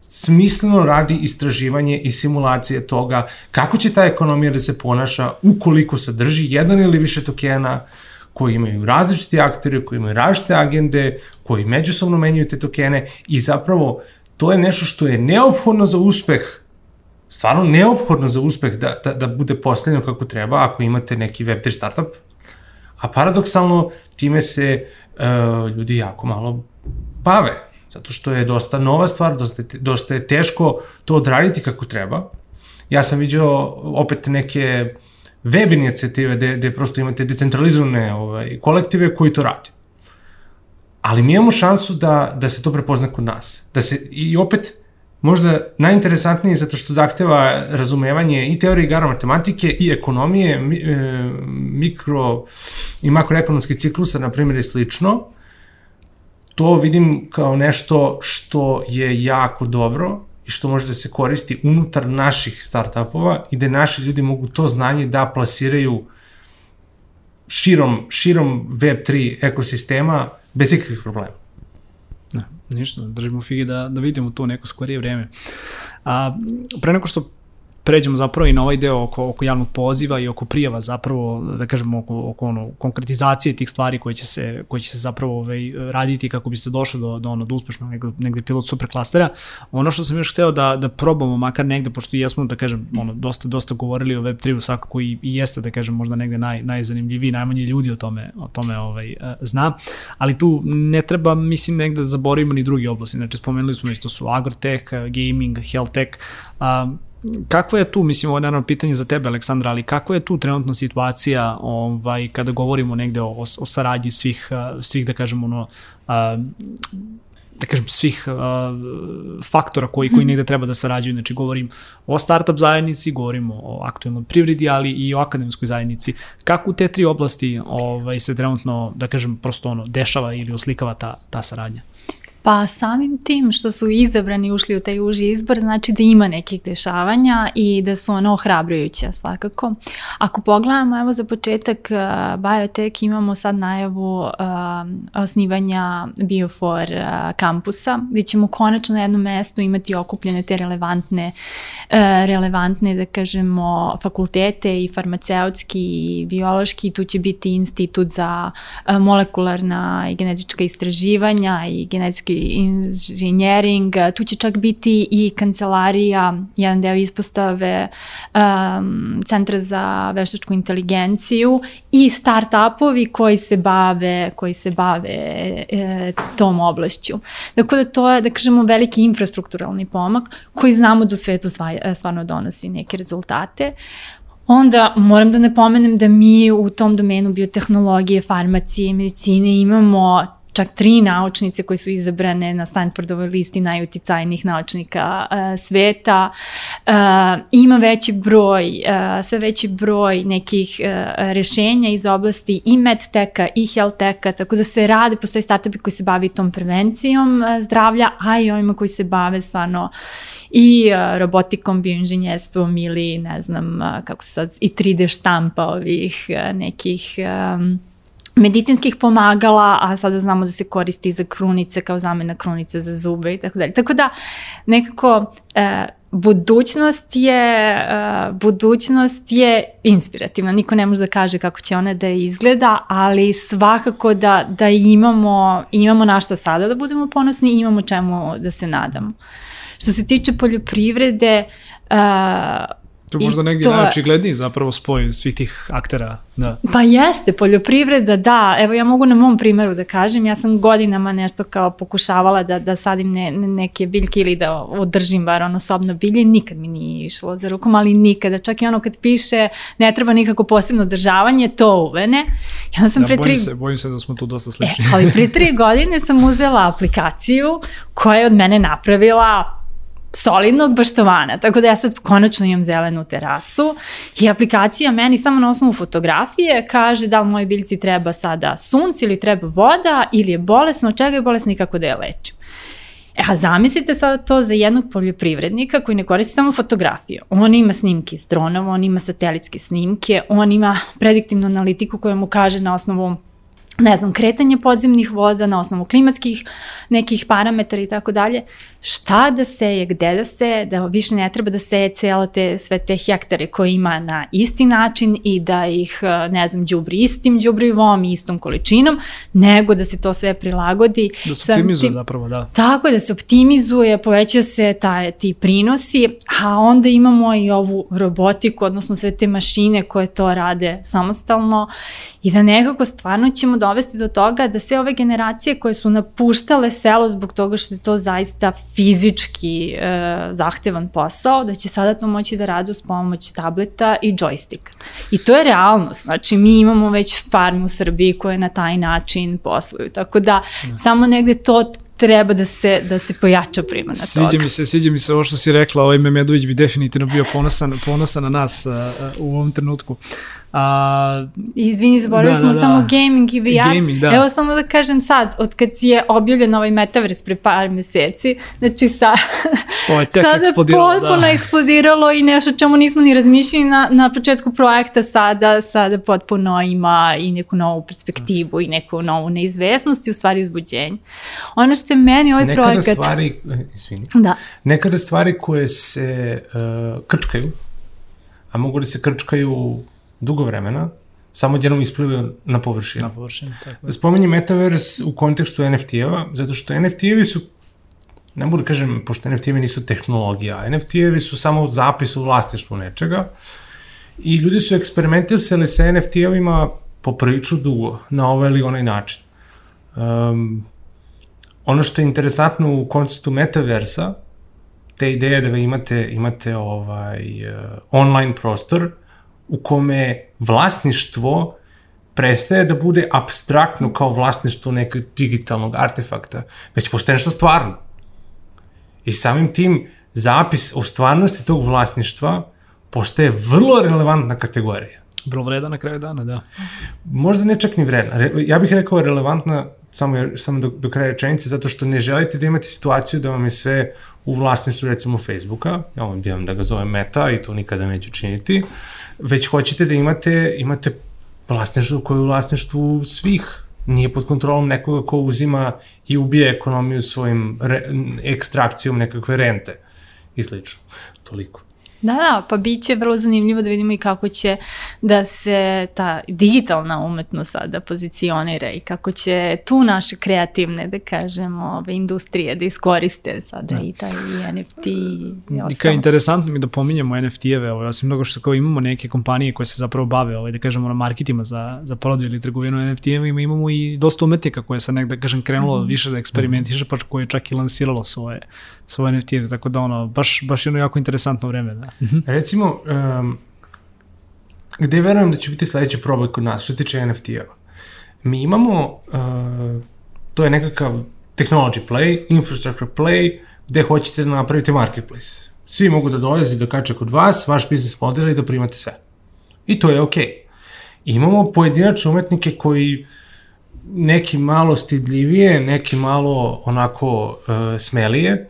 Speaker 1: smisleno radi istraživanje i simulacije toga kako će ta ekonomija da se ponaša ukoliko sadrži jedan ili više tokena koji imaju različiti aktori, koji imaju različite agende, koji međusobno menjaju te tokene i zapravo to je nešto što je neophodno za uspeh stvarno neophodno za uspeh da, da, da bude postavljeno kako treba ako imate neki Web3 startup, a paradoksalno time se uh, ljudi jako malo bave zato što je dosta nova stvar, dosta, dosta je teško to odraditi kako treba. Ja sam vidio opet neke web inicijative gde, gde prosto imate decentralizovane ovaj, kolektive koji to rade. Ali mi imamo šansu da, da se to prepozna kod nas. Da se, I opet, možda najinteresantnije zato što zahteva razumevanje i teorije igara matematike i ekonomije, mi, e, mikro i makroekonomskih ciklusa, na primjer, i slično, to vidim kao nešto što je jako dobro i što može da se koristi unutar naših startupova i da naši ljudi mogu to znanje da plasiraju širom, širom Web3 ekosistema bez ikakvih problema.
Speaker 2: Ne, ništa, držimo figi da, da vidimo to neko skorije vreme. A, pre neko što pređemo zapravo i na ovaj deo oko, oko javnog poziva i oko prijava zapravo, da kažemo, oko, oko ono, konkretizacije tih stvari koje će se, koje će se zapravo ovaj, raditi kako biste došli do, do, ono, do uspešno negde, negde pilot superklastera. Ono što sam još hteo da, da probamo, makar negde, pošto jesmo, da kažem, ono, dosta, dosta govorili o Web3-u svakako i, i jeste, da kažem, možda negde naj, najzanimljiviji, najmanje ljudi o tome, o tome ovaj, zna, ali tu ne treba, mislim, negde da zaboravimo ni drugi oblasti, znači spomenuli smo isto su agrotech, gaming, health tech, kakva je tu, mislim, ovo je naravno pitanje za tebe, Aleksandra, ali kakva je tu trenutna situacija ovaj, kada govorimo negde o, o, o saradnji svih, svih, da kažemo, ono, da kažem, svih uh, faktora koji, koji mhm. negde treba da sarađuju. Znači, govorim o startup zajednici, govorimo o aktualnom privredi, ali i o akademskoj zajednici. Kako u te tri oblasti ovaj, se trenutno, da kažem, prosto ono, dešava ili oslikava ta, ta saradnja?
Speaker 3: Pa samim tim što su izabrani ušli u taj uži izbor, znači da ima nekih dešavanja i da su ono ohrabrujuće svakako. Ako pogledamo, evo za početak uh, Biotech imamo sad najavu uh, osnivanja Biofor uh, kampusa, gde ćemo konačno na jednom mestu imati okupljene te relevantne relevantne, da kažemo, fakultete i farmaceutski i biološki, tu će biti institut za molekularna i genetička istraživanja i genetski inženjering, tu će čak biti i kancelarija, jedan deo ispostave um, Centra za veštačku inteligenciju i start-upovi koji se bave, koji se bave e, tom oblašću. Dakle, da to je, da kažemo, veliki infrastrukturalni pomak koji znamo da u svetu stvarno donosi neke rezultate. Onda moram da ne pomenem da mi u tom domenu biotehnologije, farmacije medicine imamo čak tri naučnice koje su izabrane na Stanfordovoj listi najuticajnijih naučnika uh, sveta. Uh, ima veći broj, uh, sve veći broj nekih uh, rešenja iz oblasti i medteka i healthteka, tako da se rade, postoje startupi koji se bavi tom prevencijom uh, zdravlja, a i ovima koji se bave stvarno i uh, robotikom, bioinženjerstvom ili ne znam uh, kako se sad i 3D štampa ovih uh, nekih um, medicinskih pomagala, a sada znamo da se koristi za krunice kao zamena krunice za zube i tako dalje. Tako da nekako e, budućnost je uh, budućnost je inspirativna. Niko ne može da kaže kako će ona da izgleda, ali svakako da da imamo imamo na šta sada da budemo ponosni i imamo čemu da se nadamo. Što se tiče poljoprivrede, uh,
Speaker 2: To je možda negdje to... najočigledniji zapravo spoj svih tih aktera. Da.
Speaker 3: Pa jeste, poljoprivreda, da. Evo ja mogu na mom primeru da kažem, ja sam godinama nešto kao pokušavala da, da sadim ne, neke biljke ili da održim bar ono sobno bilje, nikad mi nije išlo za rukom, ali nikada. Čak i ono kad piše ne treba nikako posebno održavanje, to uvene.
Speaker 2: Ja sam da, pre bojim, tri... se, bojim se da smo tu dosta slični.
Speaker 3: E, ali pre tri godine sam uzela aplikaciju koja je od mene napravila solidnog baštovana, tako da ja sad konačno imam zelenu terasu i aplikacija meni samo na osnovu fotografije kaže da li mojoj biljci treba sada sunce ili treba voda ili je bolesno, čega je bolesno i kako da je lečim. E, a zamislite sada to za jednog poljoprivrednika koji ne koristi samo fotografiju. On ima snimke iz dronova, on ima satelitske snimke, on ima prediktivnu analitiku koja mu kaže na osnovu ne znam, kretanje podzemnih voda na osnovu klimatskih nekih parametara i tako dalje, šta da seje, gde da se, da više ne treba da seje cijela te, sve te hektare koje ima na isti način i da ih, ne znam, džubri istim džubrivom i istom količinom, nego da se to sve prilagodi.
Speaker 2: Da se optimizuje zapravo, da.
Speaker 3: Tako je, da se optimizuje, poveća se taj, ti prinosi, a onda imamo i ovu robotiku, odnosno sve te mašine koje to rade samostalno i da nekako stvarno ćemo dovesti do toga da sve ove generacije koje su napuštale selo zbog toga što je to zaista fizički e, zahtevan posao, da će sada to moći da rade uz pomoć tableta i džojstika. I to je realnost, znači mi imamo već farme u Srbiji koje na taj način posluju, tako da ne. Da. samo negde to treba da se, da se pojača primana
Speaker 2: sviđa toga. Mi se, sviđa mi se ovo što si rekla, ovaj Memedović bi definitivno bio ponosan, ponosan na nas uh, u ovom trenutku.
Speaker 3: A, Izvini, zaboravili da, smo da, da. samo gaming i VR. Gaming, da. Evo samo da kažem sad, od kad je objavljen ovaj Metaverse pre par meseci, znači sa,
Speaker 2: Ovo je tek sada eksplodiralo,
Speaker 3: potpuno da. eksplodiralo i nešto čemu nismo ni razmišljali na, na početku projekta sada, sada potpuno ima i neku novu perspektivu i neku novu neizvesnost i u stvari uzbuđenje. Ono što je meni ovaj
Speaker 1: nekada
Speaker 3: projekat...
Speaker 1: Nekada stvari, izvini,
Speaker 3: da.
Speaker 1: nekada stvari koje se uh, krčkaju, a mogu da se krčkaju dugo vremena, samo odjednom isplivaju na površinu.
Speaker 2: Na površinu, tako.
Speaker 1: Spomenji Metaverse u kontekstu NFT-eva, zato što NFT-evi su ne mogu da kažem, pošto NFT-evi nisu tehnologija, NFT-evi su samo zapis u vlasništvu nečega i ljudi su eksperimentisali sa NFT-evima po priču dugo, na ovaj ili onaj način. Um, ono što je interesantno u konceptu metaversa, te ideje da vi imate, imate ovaj, uh, online prostor u kome vlasništvo prestaje da bude abstraktno kao vlasništvo nekog digitalnog artefakta, već postaje nešto stvarno. I samim tim zapis o stvarnosti tog vlasništva postaje vrlo relevantna kategorija.
Speaker 2: Vrlo vreda na kraju dana, da.
Speaker 1: Možda ne čak ni vredna. Ja bih rekao relevantna samo, samo do, do kraja rečenice, zato što ne želite da imate situaciju da vam je sve u vlasništvu recimo Facebooka, ja vam divam da ga zovem Meta i to nikada neću činiti, već hoćete da imate, imate vlasništvo koje je u vlasništvu svih nije pod kontrolom nekoga ko uzima i ubije ekonomiju svojim re, ekstrakcijom nekakve rente i slično. Toliko.
Speaker 3: Da, da, pa bit će vrlo zanimljivo da vidimo i kako će da se ta digitalna umetnost sada pozicionira i kako će tu naše kreativne, da kažemo, ove industrije da iskoriste sada da. i taj i NFT i ostalo. I
Speaker 2: kao interesantno mi da pominjamo NFT-eve, ovaj, osim mnogo što kao imamo neke kompanije koje se zapravo bave, ovaj, da kažemo, na marketima za, za prodaju ili trgovinu NFT-evima, imamo i dosta umetnika koje se nekda, da kažem, krenulo mm više da eksperimentiše, pa koje je čak i lansiralo svoje svoje NFT-eve, tako da ono, baš, baš je ono jako interesantno vreme, da.
Speaker 1: Recimo, um, gde verujem da će biti sledeći probaj kod nas, što se tiče NFT-eva? Mi imamo, uh, to je nekakav technology play, infrastructure play, gde hoćete da napravite marketplace. Svi mogu da dolaze i da kače kod vas, vaš biznis model i da primate sve. I to je okej. Okay. Imamo pojedinačne umetnike koji neki malo stidljivije, neki malo onako uh, smelije,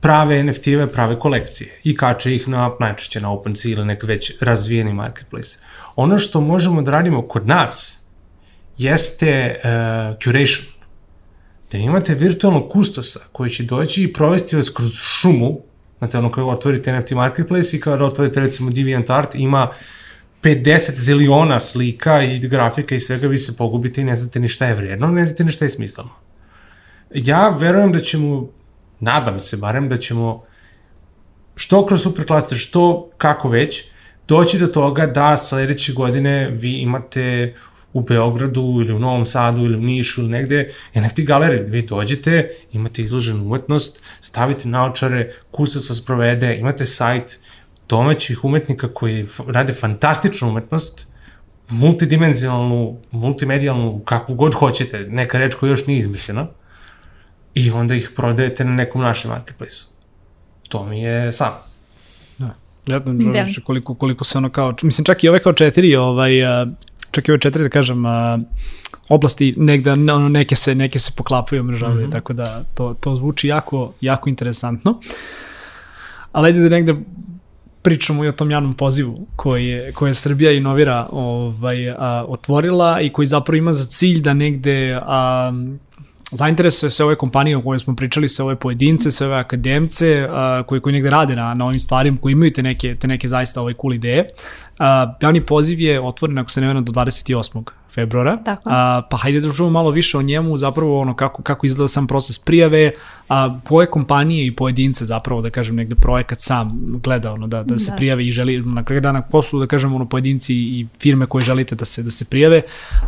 Speaker 1: prave NFT-eve, prave kolekcije i kače ih na, najčešće na OpenSea ili nek već razvijeni marketplace. Ono što možemo da radimo kod nas jeste uh, curation. Da imate virtualnog kustosa koji će doći i provesti vas kroz šumu, znate ono kada otvorite NFT marketplace i kada otvorite recimo DeviantArt ima 50 ziliona slika i grafika i svega, vi se pogubite i ne znate ni šta je vredno, ne znate ni šta je smisleno. Ja verujem da ćemo nadam se barem da ćemo što kroz superklaster, što kako već, doći do toga da sledeće godine vi imate u Beogradu ili u Novom Sadu ili u Nišu ili negde NFT galeriju. Vi dođete, imate izloženu umetnost, stavite naočare, kustos vas provede, imate sajt domaćih umetnika koji rade fantastičnu umetnost, multidimenzionalnu, multimedijalnu, kakvu god hoćete, neka reč koja još nije izmišljena, i onda ih prodajete na nekom našem marketplaceu. To mi je sam.
Speaker 2: Da. Ja znam da. koliko, koliko se ono kao, mislim čak i ove kao četiri, ovaj, čak i ove četiri da kažem, oblasti negde ono, neke se neke se poklapaju mrežavaju, mm -hmm. tako da to to zvuči jako jako interesantno. Ali ajde da negde pričamo i o tom javnom pozivu koji je, koje je Srbija inovira ovaj, a, otvorila i koji zapravo ima za cilj da negde a, zainteresuje se ove kompanije o kojoj smo pričali, se ove pojedince, se ove akademce uh, koji, koji negde rade na, na ovim stvarima, koji imaju te neke, te neke zaista ove cool ideje. Uh, javni poziv je otvoren, ako se ne vena, do 28 februara.
Speaker 3: Tako.
Speaker 2: A, pa hajde da čujemo malo više o njemu, zapravo ono kako, kako izgleda sam proces prijave, a koje kompanije i pojedince zapravo da kažem negde projekat sam gleda ono da, da se da. prijave i želi na kraju dana poslu da kažem ono pojedinci i firme koje želite da se da se prijave.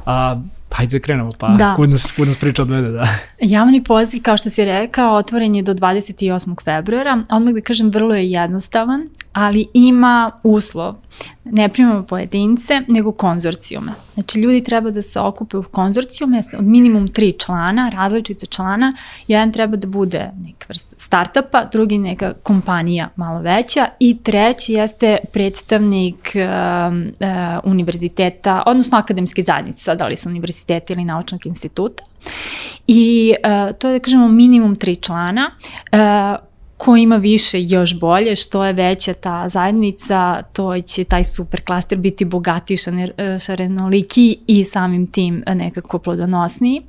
Speaker 2: A, Pa hajde da krenemo, pa da. kud, nas, kud nas priča od mene, da.
Speaker 3: Javni poziv, kao što si rekao, otvoren je do 28. februara. Odmah da kažem, vrlo je jednostavan, ali ima uslov. Ne primamo pojedince, nego konzorcijume. Znači, ljudi treba da se okupe u konzorcijume od minimum tri člana, različite člana. Jedan treba da bude neka vrsta startupa, drugi neka kompanija malo veća i treći jeste predstavnik uh, uh, univerziteta, odnosno akademske zajednice, da li su univerziteti ili naučnog instituta. I uh, to je, da kažemo, minimum tri člana. Uh, ko ima više još bolje, što je veća ta zajednica, to će taj super klaster biti bogatiji, šarenoliki i samim tim nekako plodonosniji.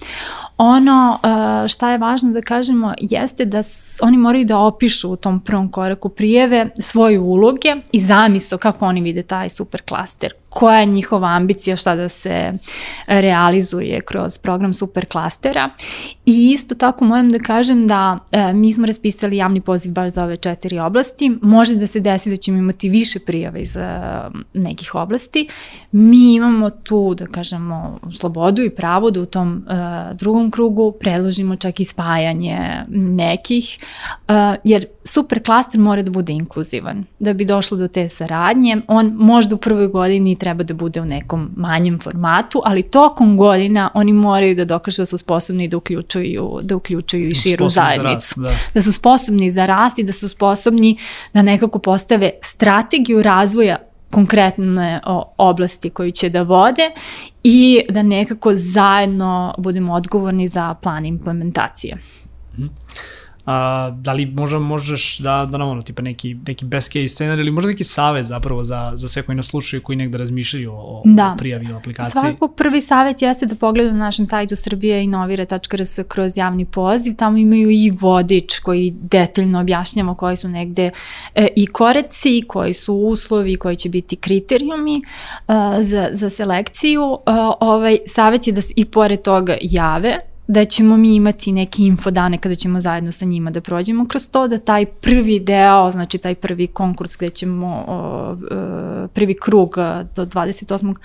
Speaker 3: Ono e, šta je važno da kažemo jeste da oni moraju da opišu u tom prvom koraku prijeve svoje uloge i zamisao kako oni vide taj super klaster, koja je njihova ambicija šta da se realizuje kroz program super klastera i isto tako moram da kažem da e, mi smo raspisali javni poziv baš za ove četiri oblasti, može da se desi da ćemo imati više prijava iz e, nekih oblasti, mi imamo tu da kažemo slobodu i pravo da u tom e, drugom krugu predložimo čak i spajanje nekih, uh, jer super klaster mora da bude inkluzivan. Da bi došlo do te saradnje, on možda u prvoj godini treba da bude u nekom manjem formatu, ali tokom godina oni moraju da dokažu da su sposobni da uključuju, da uključuju i širu zajednicu. Rast, da. da su sposobni za rast i da su sposobni da nekako postave strategiju razvoja konkretne oblasti koju će da vode i da nekako zajedno budemo odgovorni za plan implementacije. Mm.
Speaker 2: A, da li možda možeš da, da nam ono, tipa neki, neki best case scenar ili možda neki savjet zapravo za, za sve koji nas slušaju koji negde razmišljaju o,
Speaker 3: Da.
Speaker 2: o prijavi o aplikaciji?
Speaker 3: Svakako prvi savjet jeste da pogledaju na našem sajtu srbije.inovire.rs kroz javni poziv. Tamo imaju i vodič koji detaljno objašnjava koji su negde e, i koreci, koji su uslovi, koji će biti kriterijumi e, za, za selekciju. E, ovaj savjet je da se i pored toga jave da ćemo mi imati neke infodane kada ćemo zajedno sa njima da prođemo kroz to, da taj prvi deo, znači taj prvi konkurs gde ćemo o, e, prvi krug e, do 28.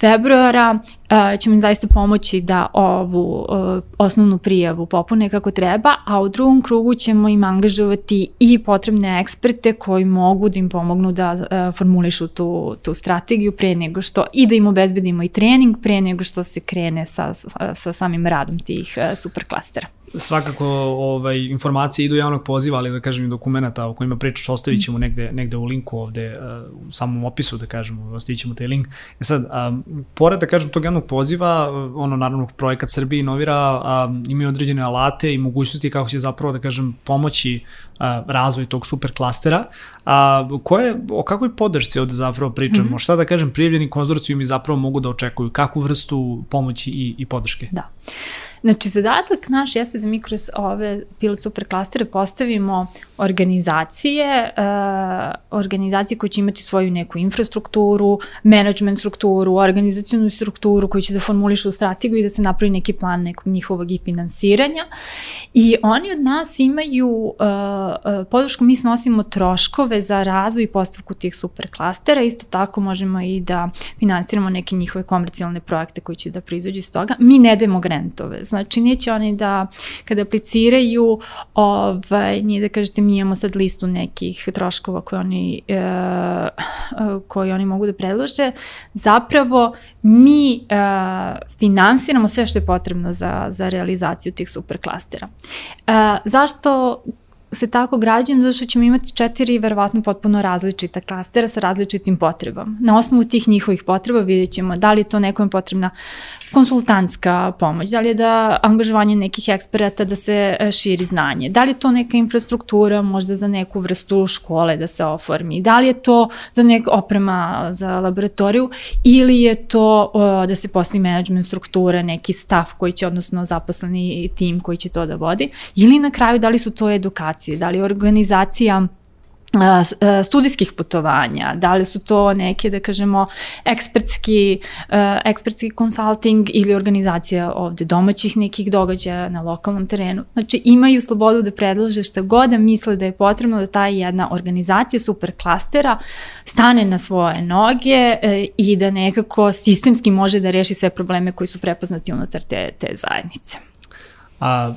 Speaker 3: februara e, ćemo im zaista pomoći da ovu e, osnovnu prijavu popune kako treba, a u drugom krugu ćemo im angažovati i potrebne eksperte koji mogu da im pomognu da e, formulišu tu, tu strategiju pre nego što i da im obezbedimo i trening pre nego što se krene sa, sa, sa samim radom tih e, superklastera.
Speaker 2: Svakako ovaj, informacije idu javnog poziva, ali da kažem i dokumenta o kojima pričaš ostavit ćemo negde, negde u linku ovde uh, u samom opisu da kažemo, ostavit ćemo taj link. E sad, um, pored da kažem tog javnog poziva, uh, ono naravno projekat Srbije inovira, um, imaju određene alate i mogućnosti kako će zapravo da kažem pomoći uh, razvoj tog super klastera. A, koje, o kakvoj podršci ovde zapravo pričamo? Mm -hmm. Šta da kažem, prijavljeni konzorcijumi zapravo mogu da očekuju? Kakvu vrstu pomoći i, i podrške?
Speaker 3: Da. Znači, zadatak naš jeste da mi kroz ove pilot super klastere postavimo organizacije, uh, organizacije koje će imati svoju neku infrastrukturu, management strukturu, organizacijonu strukturu koji će da formulišu strategiju i da se napravi neki plan nekog njihovog i finansiranja. I oni od nas imaju uh, podršku, mi snosimo troškove za razvoj i postavku tih super klastera, isto tako možemo i da finansiramo neke njihove komercijalne projekte koji će da proizađu iz toga. Mi ne dajemo grantove, znači neće oni da kada apliciraju, ovaj, nije da kažete mi imamo sad listu nekih troškova koje oni, e, koje oni mogu da predlože, zapravo mi e, finansiramo sve što je potrebno za, za realizaciju tih super klastera. E, zašto se tako građujem zato što ćemo imati četiri verovatno potpuno različita klastera sa različitim potrebama. Na osnovu tih njihovih potreba vidjet ćemo da li je to nekome potrebna konsultantska pomoć, da li je da angažovanje nekih eksperata da se e, širi znanje, da li je to neka infrastruktura možda za neku vrstu škole da se oformi, da li je to za neka oprema za laboratoriju ili je to o, da se postavi management struktura, neki staff koji će, odnosno zaposleni tim koji će to da vodi, ili na kraju da li su to edukacije? Da li organizacija studijskih putovanja, da li su to neke, da kažemo, ekspertski, ekspertski consulting ili organizacija ovde domaćih nekih događaja na lokalnom terenu. Znači imaju slobodu da predlože šta god da misle da je potrebno da ta jedna organizacija super klastera stane na svoje noge e, i da nekako sistemski može da reši sve probleme koji su prepoznati unutar te, te zajednice.
Speaker 2: A,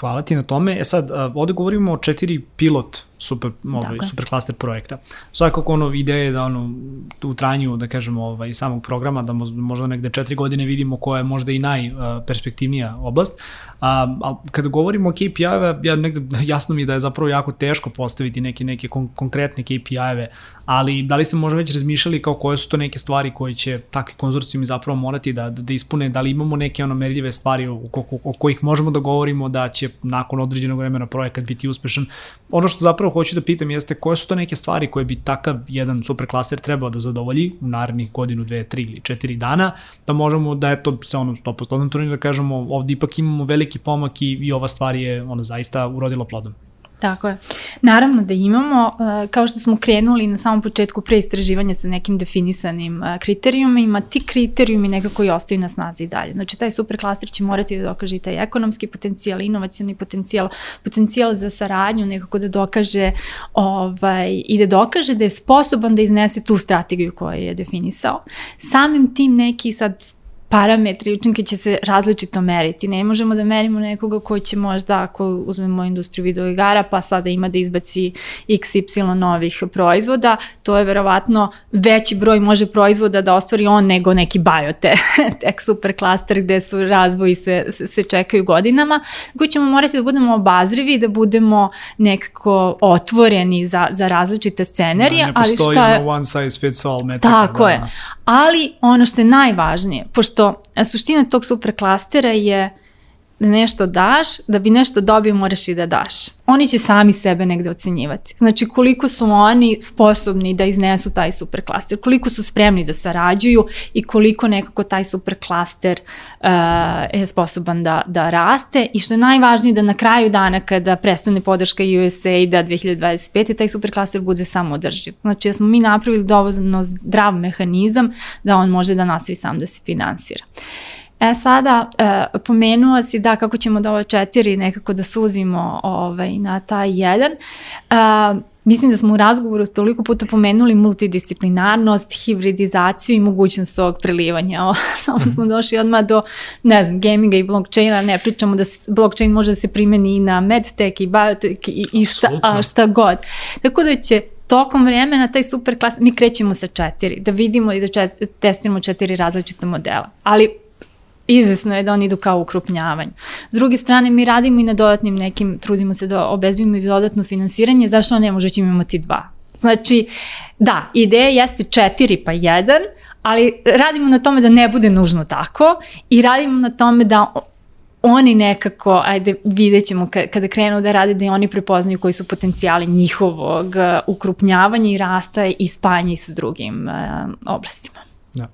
Speaker 2: hvala ti na tome. E sad, ovde govorimo o četiri pilot super, ovaj, super klaster projekta. Svakako ono ideja je da ono, u trajanju, da kažemo, ovaj, samog programa, da možda negde četiri godine vidimo koja je možda i najperspektivnija oblast. A, a kada govorimo o KPI-eve, ja negde jasno mi je da je zapravo jako teško postaviti neke, neke kon konkretne KPI-eve, ali da li ste možda već razmišljali kao koje su to neke stvari koje će takvi konzorcijumi zapravo morati da, da, da ispune, da li imamo neke ono merljive stvari o, o, o kojih možemo da govorimo da će nakon određenog vremena projekat biti uspešan. Ono što zapravo hoću da pitam jeste koje su to neke stvari koje bi takav jedan superklaster trebao da zadovolji u narednih godinu, dve, tri ili četiri dana, da možemo da eto se ono 100% turniru da kažemo ovde ipak imamo veliki pomak i, i ova stvar je ono zaista urodila plodom.
Speaker 3: Tako je. Naravno da imamo, e, kao što smo krenuli na samom početku pre istraživanja sa nekim definisanim e, kriterijumima, ti kriterijumi nekako i ostaju na snazi i dalje. Znači, taj superklaster će morati da dokaže i taj ekonomski potencijal, inovacioni potencijal, potencijal za saradnju, nekako da dokaže ovaj, i da dokaže da je sposoban da iznese tu strategiju koju je definisao. Samim tim neki sad parametri učinke će se različito meriti. Ne možemo da merimo nekoga ko će možda, ako uzmemo industriju videoigara, pa sada ima da izbaci XY novih proizvoda, to je verovatno veći broj može proizvoda da ostvari on nego neki tek super klaster gde su razvoji se, se, se čekaju godinama, koji ćemo morati da budemo obazrivi, da budemo nekako otvoreni za, za različite scenarije.
Speaker 2: Da, ne postoji ali šta one size fits all metrika.
Speaker 3: Tako da. je. Ali ono što je najvažnije, pošto što suština tog superklastera je da nešto daš, da bi nešto dobio moraš i da daš. Oni će sami sebe negde ocenjivati. Znači koliko su oni sposobni da iznesu taj superklaster, koliko su spremni da sarađuju i koliko nekako taj superklaster uh, je sposoban da, da raste i što je najvažnije da na kraju dana kada prestane podrška USA da 2025. taj superklaster bude samo održiv. Znači da smo mi napravili dovoljno zdrav mehanizam da on može da nastavi sam da se finansira. E sada, e, pomenuo si da kako ćemo da ovo četiri nekako da suzimo ovaj, na taj jedan. E, mislim da smo u razgovoru toliko puta pomenuli multidisciplinarnost, hibridizaciju i mogućnost ovog prelivanja. Samo smo došli odmah do, ne znam, gaminga i blockchaina, ne pričamo da se, blockchain može da se primeni i na medtech i biotech i, i šta, a, šta god. Tako da će tokom vremena taj super klas, mi krećemo sa četiri, da vidimo i da čet, testiramo četiri različita modela. Ali izvesno je da oni idu kao ukrupnjavanje. S druge strane, mi radimo i na dodatnim nekim, trudimo se da obezbimo i dodatno finansiranje, zašto ne može ćemo imati dva? Znači, da, ideja jeste četiri pa jedan, ali radimo na tome da ne bude nužno tako i radimo na tome da oni nekako, ajde vidjet ćemo kada krenu da rade, da i oni prepoznaju koji su potencijali njihovog uh, ukrupnjavanja i rasta i spajanja i sa drugim uh, oblastima.
Speaker 2: Da.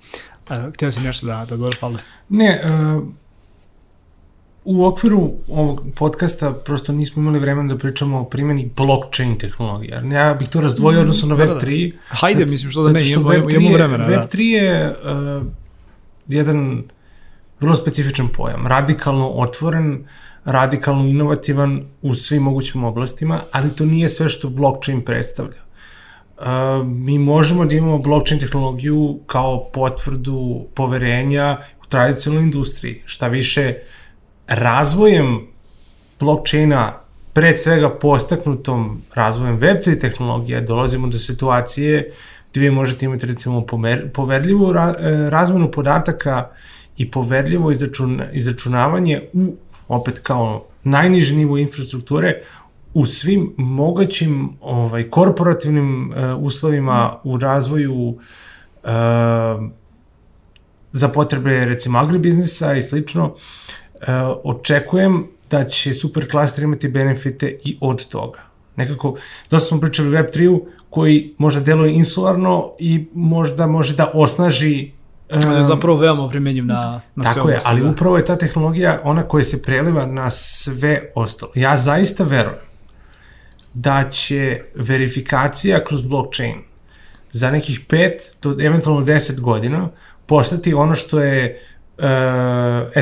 Speaker 2: Uh, htio si nešto da, da govori, Pavle?
Speaker 1: Ne, uh, u okviru ovog podcasta prosto nismo imali vremena da pričamo o primjeni blockchain tehnologije. Ja bih to razdvojio mm, odnosno na Web3. Da,
Speaker 2: da. Hajde, mislim što da ne, imamo, imamo vremena.
Speaker 1: Web3 da. je uh, jedan vrlo specifičan pojam, radikalno otvoren, radikalno inovativan u svim mogućim oblastima, ali to nije sve što blockchain predstavlja mi možemo da imamo blockchain tehnologiju kao potvrdu poverenja u tradicionalnoj industriji. Šta više, razvojem blockchaina pred svega postaknutom razvojem Web3 tehnologije dolazimo do situacije gde vi možete imati recimo poverljivu e, razmenu podataka i poverljivo izračun, izračunavanje u opet kao najniži nivo infrastrukture u svim mogućim ovaj, korporativnim uh, uslovima u razvoju uh, za potrebe recimo agribiznisa i slično, uh, očekujem da će superklaster imati benefite i od toga. Nekako, dosta smo pričali o Web3-u koji možda deluje insularno i možda može da osnaži
Speaker 2: Um, je zapravo veoma primenjiv na, na
Speaker 1: tako sve je, ali da. upravo je ta tehnologija ona koja se preliva na sve ostalo. Ja zaista verujem da će verifikacija kroz blockchain za nekih 5 do eventualno 10 godina postati ono što je uh,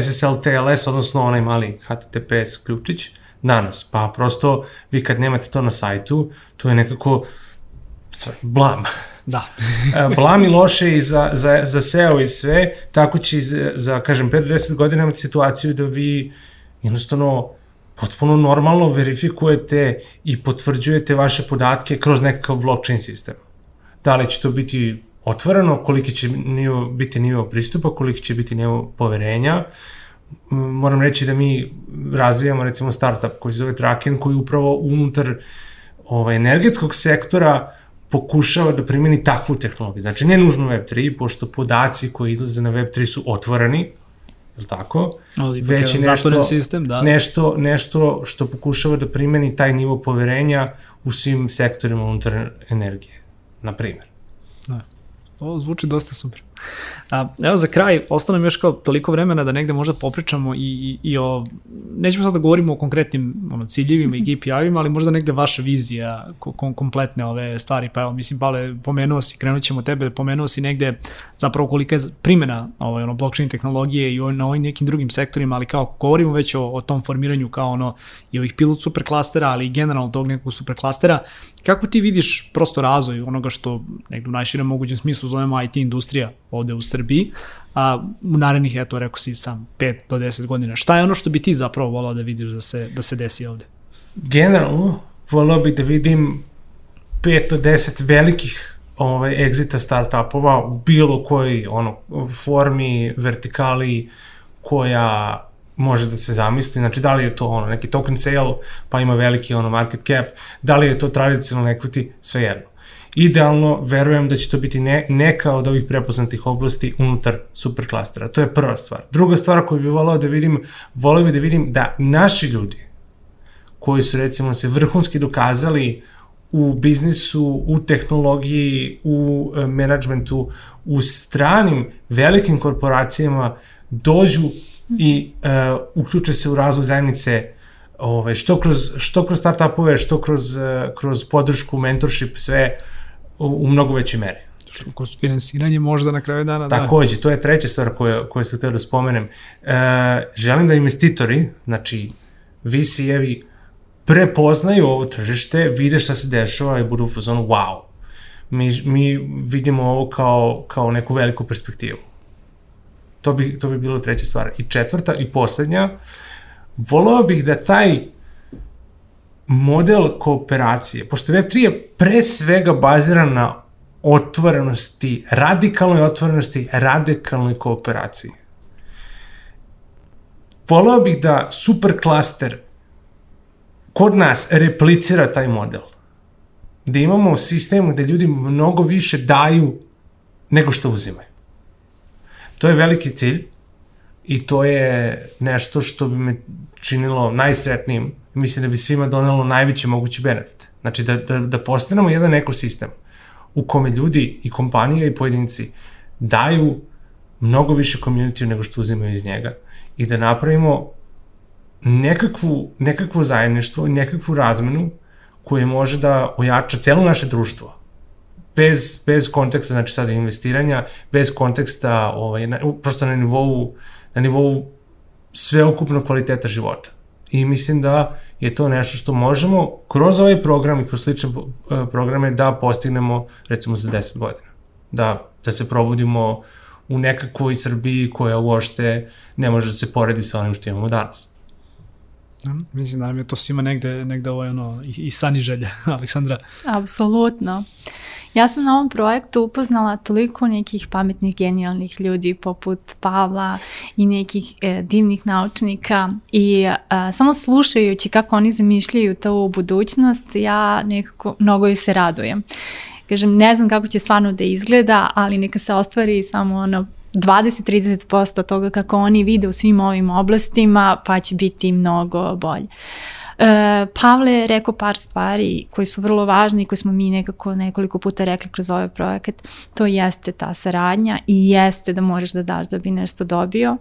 Speaker 1: SSL TLS, odnosno onaj mali HTTPS ključić danas. Pa prosto vi kad nemate to na sajtu, to je nekako blam.
Speaker 2: Da.
Speaker 1: E, blam i loše i za, za, za SEO i sve, tako će za, za kažem, 5 do 10 godina imati situaciju da vi jednostavno potpuno normalno verifikujete i potvrđujete vaše podatke kroz nekakav blockchain sistem. Da li će to biti otvoreno, koliki će nivo, biti nivo pristupa, koliki će biti nivo poverenja. Moram reći da mi razvijamo recimo startup koji se zove Traken, koji upravo unutar ovaj, energetskog sektora pokušava da primeni takvu tehnologiju. Znači, ne nužno Web3, pošto podaci koji izlaze na Web3 su otvoreni, je tako?
Speaker 2: Ali već je nešto, sistem, da.
Speaker 1: nešto, nešto što pokušava da primeni taj nivo poverenja u svim sektorima unutar energije, na primjer.
Speaker 2: Da. Ovo zvuči dosta super. A, evo za kraj, ostalo nam još kao toliko vremena da negde možda popričamo i, i, i o, nećemo sad da govorimo o konkretnim ono, ciljevima i KPI-ima, ali možda negde vaša vizija kom, kompletne ove stvari, pa evo, mislim, Pale, pomenuo si, krenut ćemo tebe, pomenuo si negde zapravo kolika je primjena ovaj, ono, blockchain tehnologije i na ovim nekim drugim sektorima, ali kao govorimo već o, o tom formiranju kao ono i ovih pilot superklastera, ali i generalno tog nekog superklastera, kako ti vidiš prosto razvoj onoga što negde u najširem mogućem smislu zovemo IT industrija ovde u Srbiji, a u narednih, eto, rekao si sam, 5 do 10 godina. Šta je ono što bi ti zapravo volao da vidiš da se, da se desi ovde?
Speaker 1: Generalno, volao bih da vidim 5 do 10 velikih ovaj, exita startupova u bilo kojoj ono, formi, vertikali koja može da se zamisli, znači da li je to ono neki token sale, pa ima veliki ono market cap, da li je to tradicionalno equity, sve jedno. Idealno, verujem da će to biti ne, neka od ovih prepoznatih oblasti unutar superklastera. To je prva stvar. Druga stvar koju bih volao da vidim, volao bih da vidim da naši ljudi, koji su recimo se vrhunski dokazali u biznisu, u tehnologiji, u e, menadžmentu, u stranim velikim korporacijama dođu i uh, uključe se u razvoj zajednice ovaj, što kroz, što kroz startupove, što kroz, uh, kroz podršku, mentorship, sve u, u mnogo većoj meri.
Speaker 2: Što kroz finansiranje možda na kraju dana,
Speaker 1: da. Takođe, to je treća stvar koju, koju sam htio da spomenem. E, želim da investitori, znači VC-evi, prepoznaju ovo tržište, vide šta se dešava i budu u fazonu wow. Mi, mi vidimo ovo kao, kao neku veliku perspektivu. To bi, to bi bilo treća stvar. I četvrta i poslednja, volao bih da taj model kooperacije, pošto Web3 je pre svega baziran na otvorenosti, radikalnoj otvorenosti, radikalnoj kooperaciji. Volao bih da superklaster kod nas replicira taj model. Da imamo sistem gde ljudi mnogo više daju nego što uzimaju. To je veliki cilj i to je nešto što bi me činilo najsretnijim i mislim da bi svima donelo najveći mogući benefit. Znači da, da, da postanemo jedan ekosistem u kome ljudi i kompanije i pojedinci daju mnogo više community nego što uzimaju iz njega i da napravimo nekakvu, nekakvo zajedništvo, nekakvu razmenu koje može da ojača celo naše društvo. Bez, bez konteksta, znači sada investiranja, bez konteksta, ovaj, na, prosto na nivou, na nivou sveokupnog kvaliteta života. I mislim da je to nešto što možemo kroz ovaj program i kroz slične eh, programe da postignemo recimo za 10 godina. Da, da se probudimo u nekakvoj Srbiji koja uošte ne može da se poredi sa onim što imamo danas.
Speaker 2: Ja, mislim da nam je to svima negde, negde ovo je ono i, i san i želja, Aleksandra.
Speaker 3: Apsolutno. Ja sam na ovom projektu upoznala toliko nekih pametnih, genijalnih ljudi poput Pavla i nekih e, divnih naučnika i e, samo slušajući kako oni zamišljaju to budućnost, ja nekako mnogo se radujem. Kažem, ne znam kako će stvarno da izgleda, ali neka se ostvari samo ono 20-30% toga kako oni vide u svim ovim oblastima, pa će biti mnogo bolje. E, Pavle je rekao par stvari koji su vrlo važni i koje smo mi nekako nekoliko puta rekli kroz ovaj projekat. To jeste ta saradnja i jeste da moraš da daš da bi nešto dobio.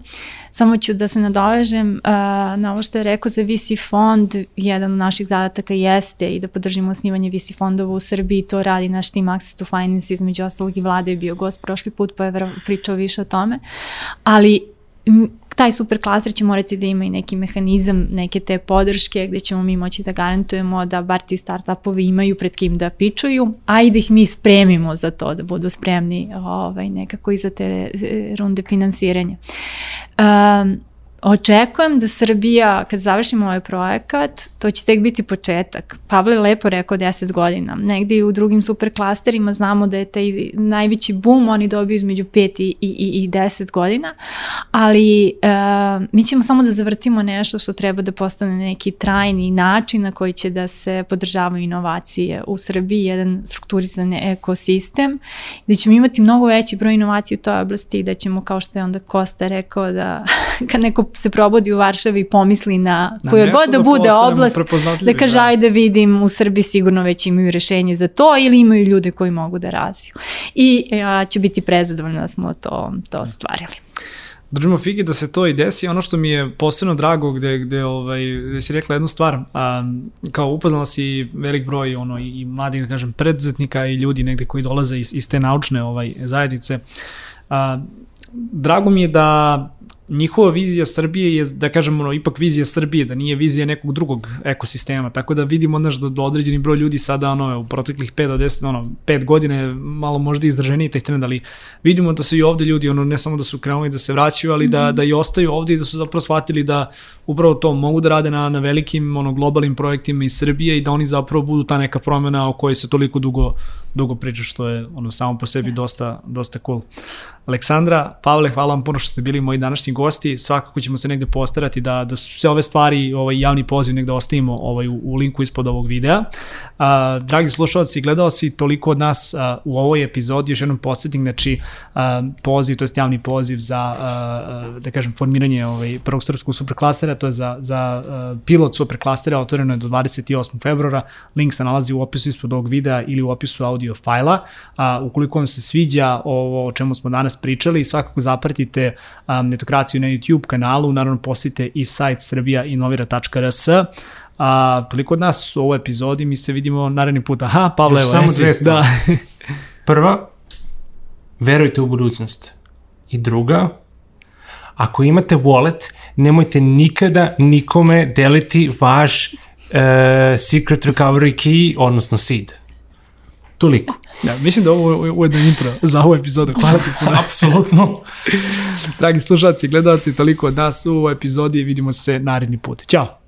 Speaker 3: Samo ću da se nadovežem uh, na ovo što je rekao za VC fond. Jedan od naših zadataka jeste i da podržimo osnivanje VC fondova u Srbiji. To radi naš team Access to Finance između ostalog i vlade je bio gost prošli put pa je pričao više o tome. Ali taj super klaster će morati da ima i neki mehanizam, neke te podrške gde ćemo mi moći da garantujemo da bar ti startupovi imaju pred kim da pičuju, a i da ih mi spremimo za to, da budu spremni ovaj, nekako i za te e, runde finansiranja. Um, Očekujem da Srbija, kad završimo ovaj projekat, to će tek biti početak. Pavle je lepo rekao 10 godina. Negde i u drugim super klasterima znamo da je taj najveći boom, oni dobiju između 5 i, i, i 10 godina, ali uh, mi ćemo samo da zavrtimo nešto što treba da postane neki trajni način na koji će da se podržavaju inovacije u Srbiji, jedan strukturizan ekosistem, da ćemo imati mnogo veći broj inovacija u toj oblasti i da ćemo, kao što je onda Kosta rekao, da kad neko se probudi u Varšavi i pomisli na koja god da, da bude oblast, da kaže da. ajde vidim u Srbiji sigurno već imaju rešenje za to ili imaju ljude koji mogu da razviju. I ja ću biti prezadovoljna da smo to, to ostvarili
Speaker 2: držimo fige da se to i desi. Ono što mi je posebno drago gde, gde, ovaj, gde si rekla jednu stvar, a, kao upoznala si velik broj ono, i mladih, da kažem, preduzetnika i ljudi negde koji dolaze iz, iz te naučne ovaj, zajednice. A, drago mi je da njihova vizija Srbije je, da kažemo, ipak vizija Srbije, da nije vizija nekog drugog ekosistema, tako da vidimo, znaš, da do određeni broj ljudi sada, ono, u proteklih 5 do 10, ono, 5 godine, malo možda izraženiji taj trend, ali vidimo da su i ovde ljudi, ono, ne samo da su krenuli da se vraćaju, ali da, da i ostaju ovde i da su zapravo shvatili da upravo to mogu da rade na, na velikim, ono, globalnim projektima iz Srbije i da oni zapravo budu ta neka promena o kojoj se toliko dugo dugo priča što je ono samo po sebi yes. dosta dosta cool. Aleksandra, Pavle, hvala vam puno što ste bili moji današnji gosti, svakako ćemo se negde postarati da, da su sve ove stvari, ovaj javni poziv negde ostavimo ovaj, u, u linku ispod ovog videa. A, dragi slušalci i gledalci, toliko od nas a, u ovoj epizodi, još jednom posjetim, znači a, poziv, to je javni poziv za, a, da kažem, formiranje ovaj, prvog srpskog superklastera, to je za, za a, pilot superklastera, otvoreno je do 28. februara, link se nalazi u opisu ispod ovog videa ili u opisu audio fajla. A, ukoliko vam se sviđa ovo o čemu smo danas pričali, svakako zapratite um, netokraciju na YouTube kanalu, naravno posjetite i sajt srbijainnovira.rs. A, toliko od nas u ovoj epizodi, mi se vidimo naredni put. Aha, Pavle, evo,
Speaker 1: samo dve
Speaker 2: Da.
Speaker 1: Prva, verujte u budućnost. I druga, ako imate wallet, nemojte nikada nikome deliti vaš uh, secret recovery key, odnosno seed. Toliko.
Speaker 2: Ja, mislim da ovo je ujedno intro za ovu epizodu. Hvala ti puno.
Speaker 1: Apsolutno.
Speaker 2: Dragi slušalci i gledalci, toliko od nas u ovoj epizodi. Vidimo se naredni put. Ćao!